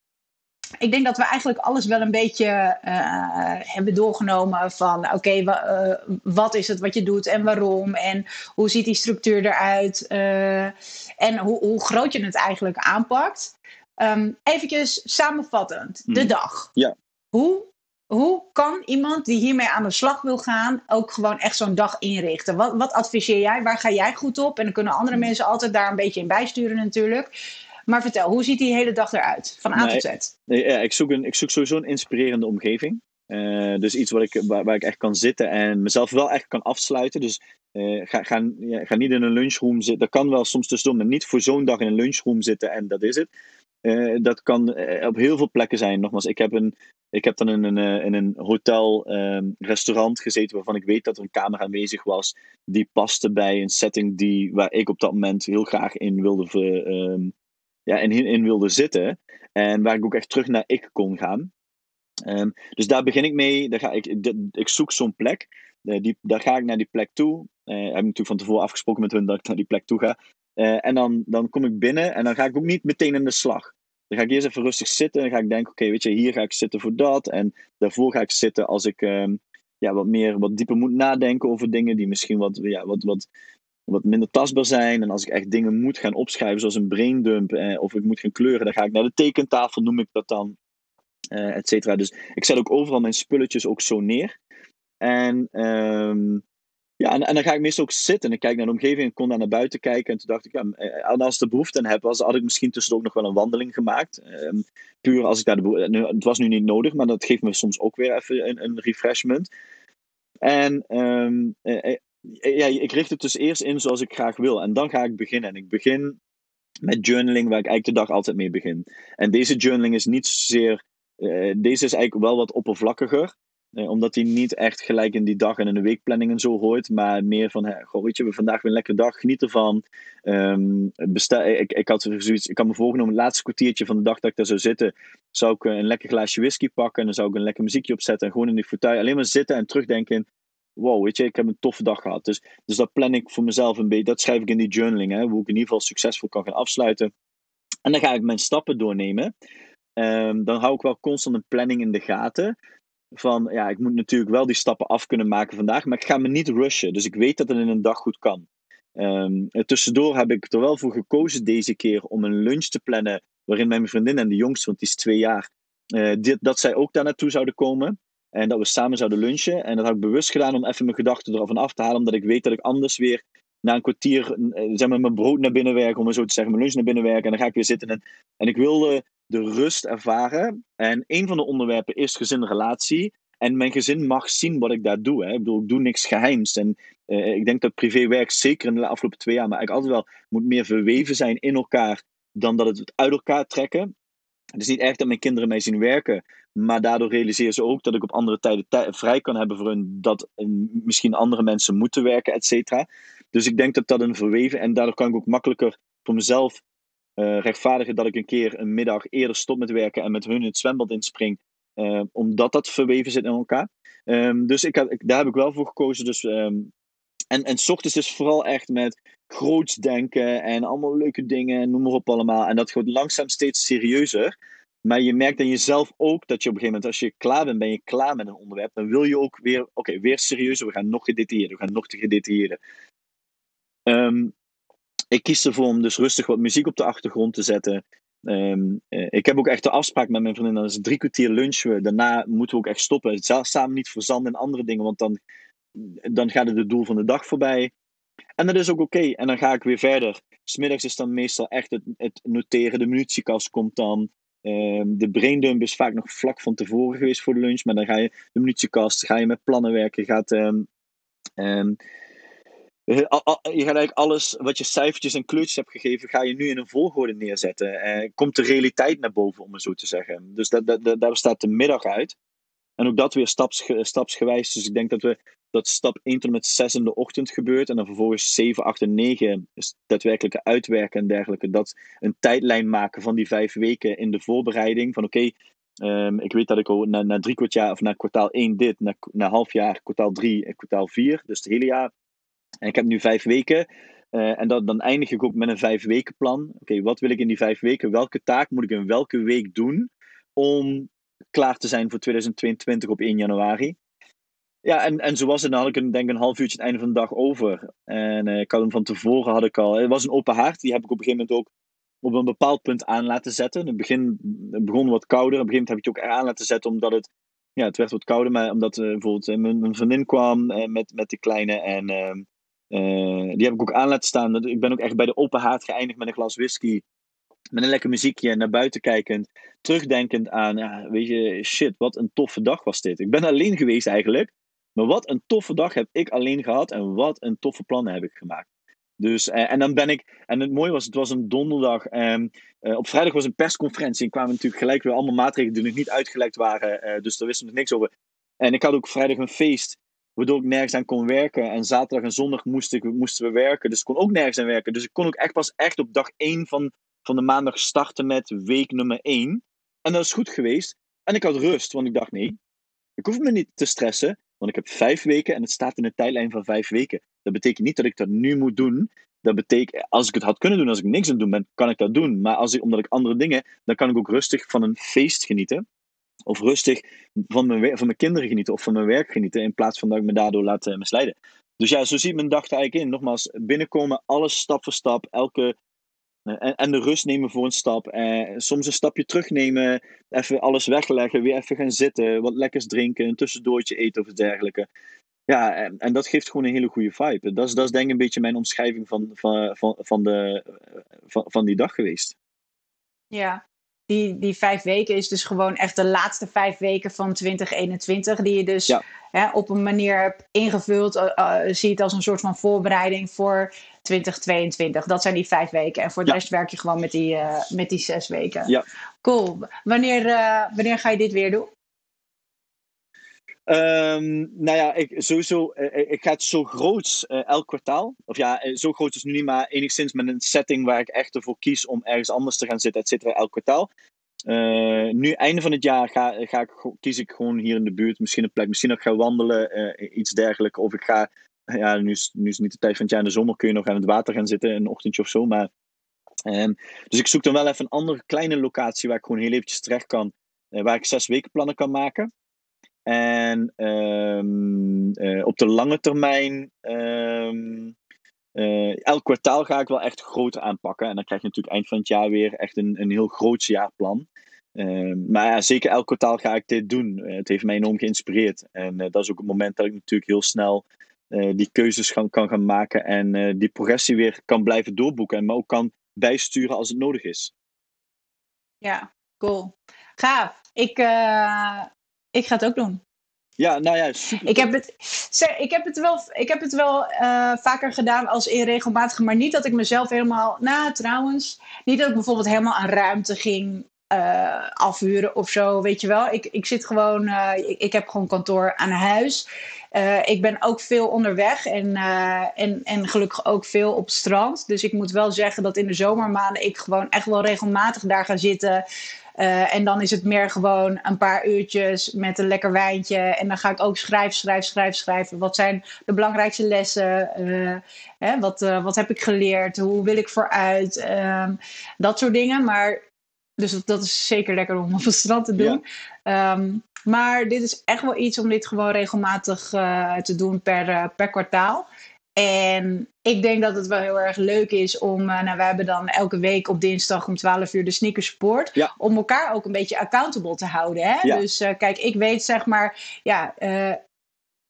ik denk dat we eigenlijk alles wel een beetje uh, hebben doorgenomen van oké, okay, wa wat is het wat je doet en waarom en hoe ziet die structuur eruit en hoe, hoe groot je het eigenlijk aanpakt. Um, eventjes samenvattend, de dag. Ja. Hoe hoe kan iemand die hiermee aan de slag wil gaan ook gewoon echt zo'n dag inrichten? Wat, wat adviseer jij? Waar ga jij goed op? En dan kunnen andere hmm. mensen altijd daar een beetje in bijsturen natuurlijk. Maar vertel, hoe ziet die hele dag eruit? Van A tot Z. Nee, ja, ik, zoek een, ik zoek sowieso een inspirerende omgeving. Uh, dus iets wat ik, waar, waar, ik echt kan zitten en mezelf wel echt kan afsluiten. Dus uh, ga, ga, ja, ga, niet in een lunchroom zitten. Dat kan wel soms tussendoor, maar niet voor zo'n dag in een lunchroom zitten en dat is het. Uh, dat kan op heel veel plekken zijn. Nogmaals, ik heb een, ik heb dan in een, eh, in een hotel, um, restaurant gezeten waarvan ik weet dat er een kamer aanwezig was die paste bij een setting die, waar ik op dat moment heel graag in wilde, um, ja, in, in wilde zitten. En waar ik ook echt terug naar ik kon gaan. Um, dus daar begin ik mee. Daar ga ik, ik zoek zo'n plek. Die, daar ga ik naar die plek toe. Uh, heb ik natuurlijk van tevoren afgesproken met hun dat ik naar die plek toe ga. Uh, en dan, dan kom ik binnen en dan ga ik ook niet meteen in de slag. Dan ga ik eerst even rustig zitten en ga ik denken, oké, weet je, hier ga ik zitten voor dat. En daarvoor ga ik zitten als ik um, ja, wat meer, wat dieper moet nadenken over dingen die misschien wat, ja, wat, wat, wat minder tastbaar zijn. En als ik echt dingen moet gaan opschrijven, zoals een braindump, eh, of ik moet gaan kleuren, dan ga ik naar de tekentafel, noem ik dat dan, uh, et cetera. Dus ik zet ook overal mijn spulletjes ook zo neer. En um, ja, en, en, dan ga ik meestal ook zitten en ik kijk naar de omgeving en kon daar naar buiten kijken. En toen dacht ik, ja, eh, als er behoefte aan heb, was, had ik misschien tussendoor ook nog wel een wandeling gemaakt. Um, puur als ik daar de behoefte... Het was nu niet nodig, maar dat geeft me soms ook weer even een, een refreshment. En um, eh, ja, ik richt het dus eerst in zoals ik graag wil. En dan ga ik beginnen. En ik begin met journaling, waar ik eigenlijk de dag altijd mee begin. En deze journaling is niet zozeer... Deze is eigenlijk wel wat oppervlakkiger. Eh, omdat hij niet echt gelijk in die dag en in de weekplanning en zo hoort. Maar meer van, hè, goh, je, we vandaag weer een lekkere dag, geniet ervan. Um, ik, ik, had zoiets, ik had me voorgenomen, het laatste kwartiertje van de dag dat ik daar zou zitten, zou ik eh, een lekker glaasje whisky pakken. En dan zou ik een lekker muziekje opzetten en gewoon in die fauteuil alleen maar zitten en terugdenken. Wow, weet je, ik heb een toffe dag gehad. Dus, dus dat plan ik voor mezelf een beetje. Dat schrijf ik in die journaling, hè, hoe ik in ieder geval succesvol kan gaan afsluiten. En dan ga ik mijn stappen doornemen. Um, dan hou ik wel constant een planning in de gaten van ja, ik moet natuurlijk wel die stappen af kunnen maken vandaag, maar ik ga me niet rushen. Dus ik weet dat het in een dag goed kan. Um, tussendoor heb ik er wel voor gekozen deze keer om een lunch te plannen waarin mijn vriendin en de jongste, want die is twee jaar, dit, dat zij ook daar naartoe zouden komen. En dat we samen zouden lunchen. En dat had ik bewust gedaan om even mijn gedachten ervan af te halen. Omdat ik weet dat ik anders weer na een kwartier zeg maar, mijn brood naar binnen werk. Om maar zo te zeggen, mijn lunch naar binnen werken. En dan ga ik weer zitten. En, en ik wilde de rust ervaren. En een van de onderwerpen is gezin relatie. En mijn gezin mag zien wat ik daar doe. Hè. Ik bedoel, ik doe niks geheims. En uh, ik denk dat privéwerk, zeker in de afgelopen twee jaar, maar eigenlijk altijd wel moet meer verweven zijn in elkaar dan dat het uit elkaar trekken. Het is niet echt dat mijn kinderen mij zien werken, maar daardoor realiseren ze ook dat ik op andere tijden vrij kan hebben voor hun, dat uh, misschien andere mensen moeten werken, et cetera. Dus ik denk dat dat een verweven, en daardoor kan ik ook makkelijker voor mezelf uh, rechtvaardigen dat ik een keer een middag eerder stop met werken en met hun het zwembad inspring, uh, omdat dat verweven zit in elkaar. Um, dus ik, daar heb ik wel voor gekozen. Dus, um, en, en s ochtends dus vooral echt met groots denken en allemaal leuke dingen, noem maar op allemaal. En dat wordt langzaam steeds serieuzer. Maar je merkt aan jezelf ook dat je op een gegeven moment, als je klaar bent, ben je klaar met een onderwerp. Dan wil je ook weer, oké, weer serieuzer. We gaan nog gedetailleerder, we gaan nog te gedetailleerder. Um, ik kies ervoor om dus rustig wat muziek op de achtergrond te zetten. Um, uh, ik heb ook echt de afspraak met mijn vriendin, dat is drie kwartier lunchen. Daarna moeten we ook echt stoppen. Samen niet verzanden in andere dingen, want dan, dan gaat het het doel van de dag voorbij. En dat is ook oké. En dan ga ik weer verder. Smiddags is dan meestal echt het, het noteren. De munitiekast komt dan. Um, de braindump is vaak nog vlak van tevoren geweest voor de lunch. Maar dan ga je de munitiekast, ga je met plannen werken. Gaat, um, je gaat eigenlijk alles wat je cijfertjes en kleurtjes hebt gegeven, ga je nu in een volgorde neerzetten. Eh, komt de realiteit naar boven, om het zo te zeggen. Dus dat, dat, dat, daar bestaat de middag uit. En ook dat weer staps, stapsgewijs. Dus ik denk dat we dat stap 1 tot en met 6 in de ochtend gebeurt. En dan vervolgens 7, 8 en 9 is daadwerkelijke uitwerken en dergelijke. Dat een tijdlijn maken van die vijf weken in de voorbereiding. Van oké, um, ik weet dat ik al na, na drie kwart jaar, of na kwartaal 1 dit, na, na half jaar kwartaal 3 en kwartaal 4. Dus het hele jaar en ik heb nu vijf weken. Uh, en dat, dan eindig ik ook met een vijf weken plan. Oké, wat wil ik in die vijf weken? Welke taak moet ik in welke week doen om klaar te zijn voor 2022 op 1 januari? Ja, en, en zo was het. Dan had ik een, denk een half uurtje het einde van de dag over. En uh, ik had hem van tevoren, had ik al... Het was een open haard. Die heb ik op een gegeven moment ook op een bepaald punt aan laten zetten. In het begin het begon wat kouder. Op een gegeven moment heb ik het ook aan laten zetten, omdat het... Ja, het werd wat kouder, maar omdat uh, bijvoorbeeld mijn, vriendin kwam met, met de kleine en... Uh, die heb ik ook aan laten staan. Ik ben ook echt bij de open haard geëindigd met een glas whisky. Met een lekker muziekje, naar buiten kijkend. Terugdenkend aan, ja, weet je, shit, wat een toffe dag was dit. Ik ben alleen geweest eigenlijk. Maar wat een toffe dag heb ik alleen gehad. En wat een toffe plannen heb ik gemaakt. Dus, uh, en dan ben ik, en het mooie was, het was een donderdag. Um, op vrijdag was een persconferentie. En kwamen natuurlijk gelijk weer allemaal maatregelen die nog niet uitgelekt waren. dus daar wisten we niks over. En ik had ook vrijdag een feest waardoor ik nergens aan kon werken. En zaterdag en zondag moest ik, moesten we werken, dus ik kon ook nergens aan werken. Dus ik kon ook echt pas echt op dag 1 van, van de maandag starten met week nummer 1. En dat is goed geweest. En ik had rust, want ik dacht nee, ik hoef me niet te stressen, want ik heb vijf weken en het staat in een tijdlijn van vijf weken. Dat betekent niet dat ik dat nu moet doen. Dat betekent, als ik het had kunnen doen, als ik niks aan het doen ben, kan ik dat doen. Maar als ik, omdat ik andere dingen, dan kan ik ook rustig van een feest genieten of rustig van mijn, van mijn kinderen genieten of van mijn werk genieten, in plaats van dat ik me daardoor laat uh, misleiden. Dus ja, zo ziet mijn dag er eigenlijk in. Nogmaals, binnenkomen, alles stap voor stap, elke, uh, en, en, de rust nemen voor een stap. Uh, soms een stapje terugnemen, even alles wegleggen, weer even gaan zitten, wat lekkers drinken, een tussendoortje eten of dergelijke. Ja, en, en, dat geeft gewoon een hele goede vibe. Dat is, dat is denk ik een beetje mijn omschrijving van, van, van, van, de, van, van die dag geweest. Ja, die, die vijf weken is dus gewoon echt de laatste vijf weken van 2021. Die je dus hè, op een manier hebt ingevuld. Uh, zie het als een soort van voorbereiding voor 2022. Dat zijn die vijf weken. En voor de ja. rest werk je gewoon met die, uh, met die zes weken. Ja. Cool. Wanneer, wanneer ga je dit weer doen? Um, nou ja, ik, sowieso, ik ga het zo groot elk kwartaal. Of ja, zo groot is nu niet, maar enigszins met een setting waar ik echt ervoor kies om ergens anders te gaan zitten, et cetera, elk kwartaal. Nu, einde van het jaar, ga, ga ik, kies ik gewoon hier in de buurt misschien een plek. Misschien dat ik ga wandelen, iets dergelijks. Of ik ga, ja, nu is, nu is niet de tijd van het jaar. In de zomer kun je nog aan het water gaan zitten, een ochtendje of zo. Maar, um, dus ik zoek dan wel even een andere kleine locatie waar ik gewoon heel eventjes terecht kan. Waar ik zes weken plannen kan maken. En um, uh, op de lange termijn, um, uh, elk kwartaal ga ik wel echt groter aanpakken. En dan krijg je natuurlijk eind van het jaar weer echt een, een heel groot jaarplan. Ehm, maar ja, zeker elk kwartaal ga ik dit doen. het heeft mij enorm geïnspireerd. En dat is ook het moment dat ik natuurlijk heel snel die keuzes kan, gaan maken en die progressie weer kan blijven doorboeken en me ook kan bijsturen als het nodig is. Ja, cool. Gaaf. Ik, ik ga het ook doen. Ja, nou ja, super. Ik heb het, ik heb het wel, ik heb het wel uh, vaker gedaan als in regelmatig, maar niet dat ik mezelf helemaal, nou trouwens, niet dat ik bijvoorbeeld helemaal aan ruimte ging uh, afhuren of zo, weet je wel. Ik, ik zit gewoon, uh, ik, ik, heb gewoon kantoor aan huis. Ik ben ook veel onderweg en, en, en gelukkig ook veel op het strand. Dus ik moet wel zeggen dat in de zomermaanden ik gewoon echt wel regelmatig daar ga zitten. Uh, en dan is het meer gewoon een paar uurtjes met een lekker wijntje. En dan ga ik ook schrijven, schrijven, schrijven, schrijven. Wat zijn de belangrijkste lessen? Uh, hè, wat, uh, wat heb ik geleerd? Hoe wil ik vooruit? Ehm, dat soort dingen. Maar, dus dat, dat, is zeker lekker om op het strand te doen. Ja. Um, maar dit is echt wel iets om dit gewoon regelmatig te doen per, per kwartaal. En ik denk dat het wel heel erg leuk is om, uh, nou, we hebben dan elke week op dinsdag om 12 uur de sneakersport. Ja. Om elkaar ook een beetje accountable te houden. Hè? Ja. Dus uh, kijk, ik weet zeg maar, ja, uh,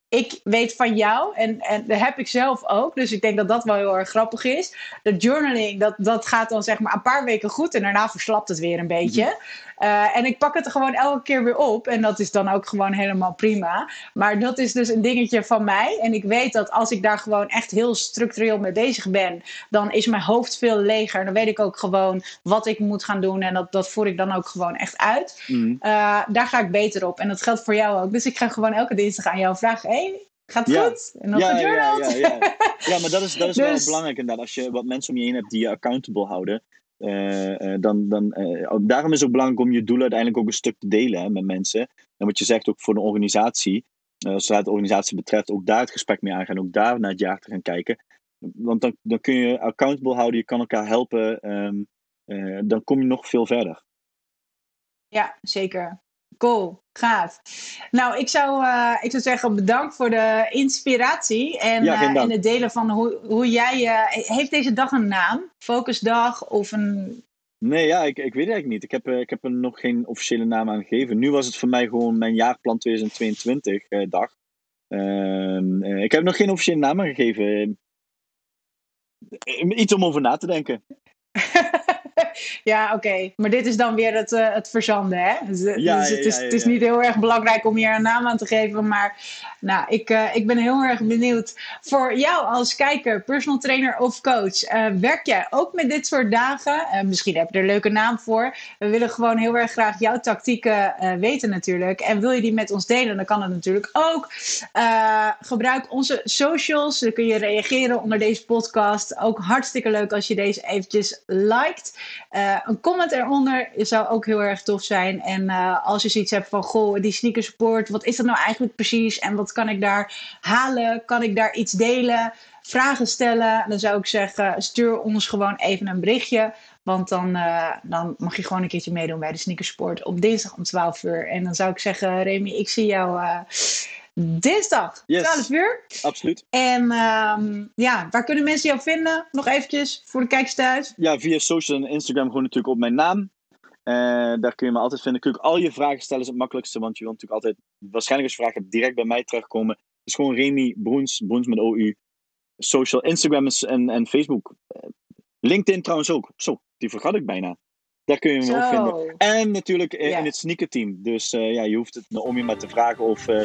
ik weet van jou en, en dat heb ik zelf ook. Dus ik denk dat dat wel heel erg grappig is. De journaling, dat, dat gaat dan zeg maar een paar weken goed en daarna verslapt het weer een beetje. Mhm. Uh, en ik pak het er gewoon elke keer weer op. En dat is dan ook gewoon helemaal prima. Maar dat is dus een dingetje van mij. En ik weet dat als ik daar gewoon echt heel structureel mee bezig ben, dan is mijn hoofd veel leger. Dan weet ik ook gewoon wat ik moet gaan doen. En dat, dat voer ik dan ook gewoon echt uit. Mm. Uh, daar ga ik beter op. En dat geldt voor jou ook. Dus ik ga gewoon elke dinsdag aan jou vragen: hey, Gaat het goed? En dan ja, ja, ja, ja, ja. maar dat is, dat is dus... wel belangrijk inderdaad. Als je wat mensen om je heen hebt die je accountable houden, dan, dan, uh, daarom is het ook belangrijk om je doel uiteindelijk ook een stuk te delen hè, met mensen. En wat je zegt ook voor de organisatie, als het de organisatie betreft, ook daar het gesprek mee aangaan, ook daar naar het jaar te gaan kijken. Want dan, dan kun je accountable houden, je kan elkaar helpen, um, dan kom je nog veel verder. Ja, zeker. Cool, gaaf. Nou, ik zou, uh, ik zou zeggen bedankt voor de inspiratie en, ja, uh, en het delen van hoe, hoe jij... Uh, heeft deze dag een naam? Focusdag of een... Nee, ja, ik, ik weet het eigenlijk niet. Ik heb, ik heb er nog geen officiële naam aan gegeven. Nu was het voor mij gewoon mijn jaarplan 2022 dag. Ehm, ik heb nog geen officiële naam aangegeven. Iets om over na te denken. ja, oké. Maar dit is dan weer het, uh, het verzanden, hè? Dus, ja, dus het, is, het is niet heel erg belangrijk om hier een naam aan te geven. Maar nou, ik, uh, ik ben heel erg benieuwd. Voor jou als kijker, personal trainer of coach, uh, werk jij ook met dit soort dagen? misschien heb je er een leuke naam voor. We willen gewoon heel erg graag jouw tactieken weten natuurlijk. En wil je die met ons delen, dan kan het natuurlijk ook. gebruik onze socials. Dan kun je reageren onder deze podcast. Ook hartstikke leuk als je deze eventjes liked. Uh, een comment eronder zou ook heel erg tof zijn. En uh, als je zoiets hebt van, goh, die sneaker support, wat is dat nou eigenlijk precies? En wat kan ik daar halen? Kan ik daar iets delen? Vragen stellen? Dan zou ik zeggen, stuur ons gewoon even een berichtje. Want dan, uh, dan mag je gewoon een keertje meedoen bij de sneakersport op dinsdag om 12 uur. En dan zou ik zeggen, Remy, ik zie jou dinsdag, yes. 12 uur. Absoluut. En um, ja, waar kunnen mensen jou vinden? Nog eventjes voor de kijkers thuis. Ja, via social en Instagram gewoon natuurlijk op mijn naam. Uh, daar kun je me altijd vinden. Kun je al je vragen stellen is het makkelijkste. Want je wilt natuurlijk altijd, waarschijnlijk als je vragen hebt, direct bij mij terechtkomen. Dus gewoon Remy Broens, Broens met OU. Social, Instagram en, en Facebook. Uh, LinkedIn trouwens ook. Zo, die vergat ik bijna. Daar kun je hem ook vinden. En natuurlijk in, in het sneakerteam. Dus uh, ja, je hoeft het om je maar te vragen of uh,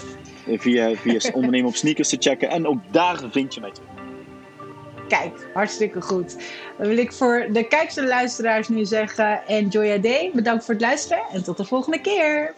via, via ondernemen op sneakers te checken. En ook daar vind je mij terug. Kijk, hartstikke goed. Dan wil ik voor de kijkers en luisteraars nu zeggen: enjoy your day. Bedankt voor het luisteren en tot de volgende keer.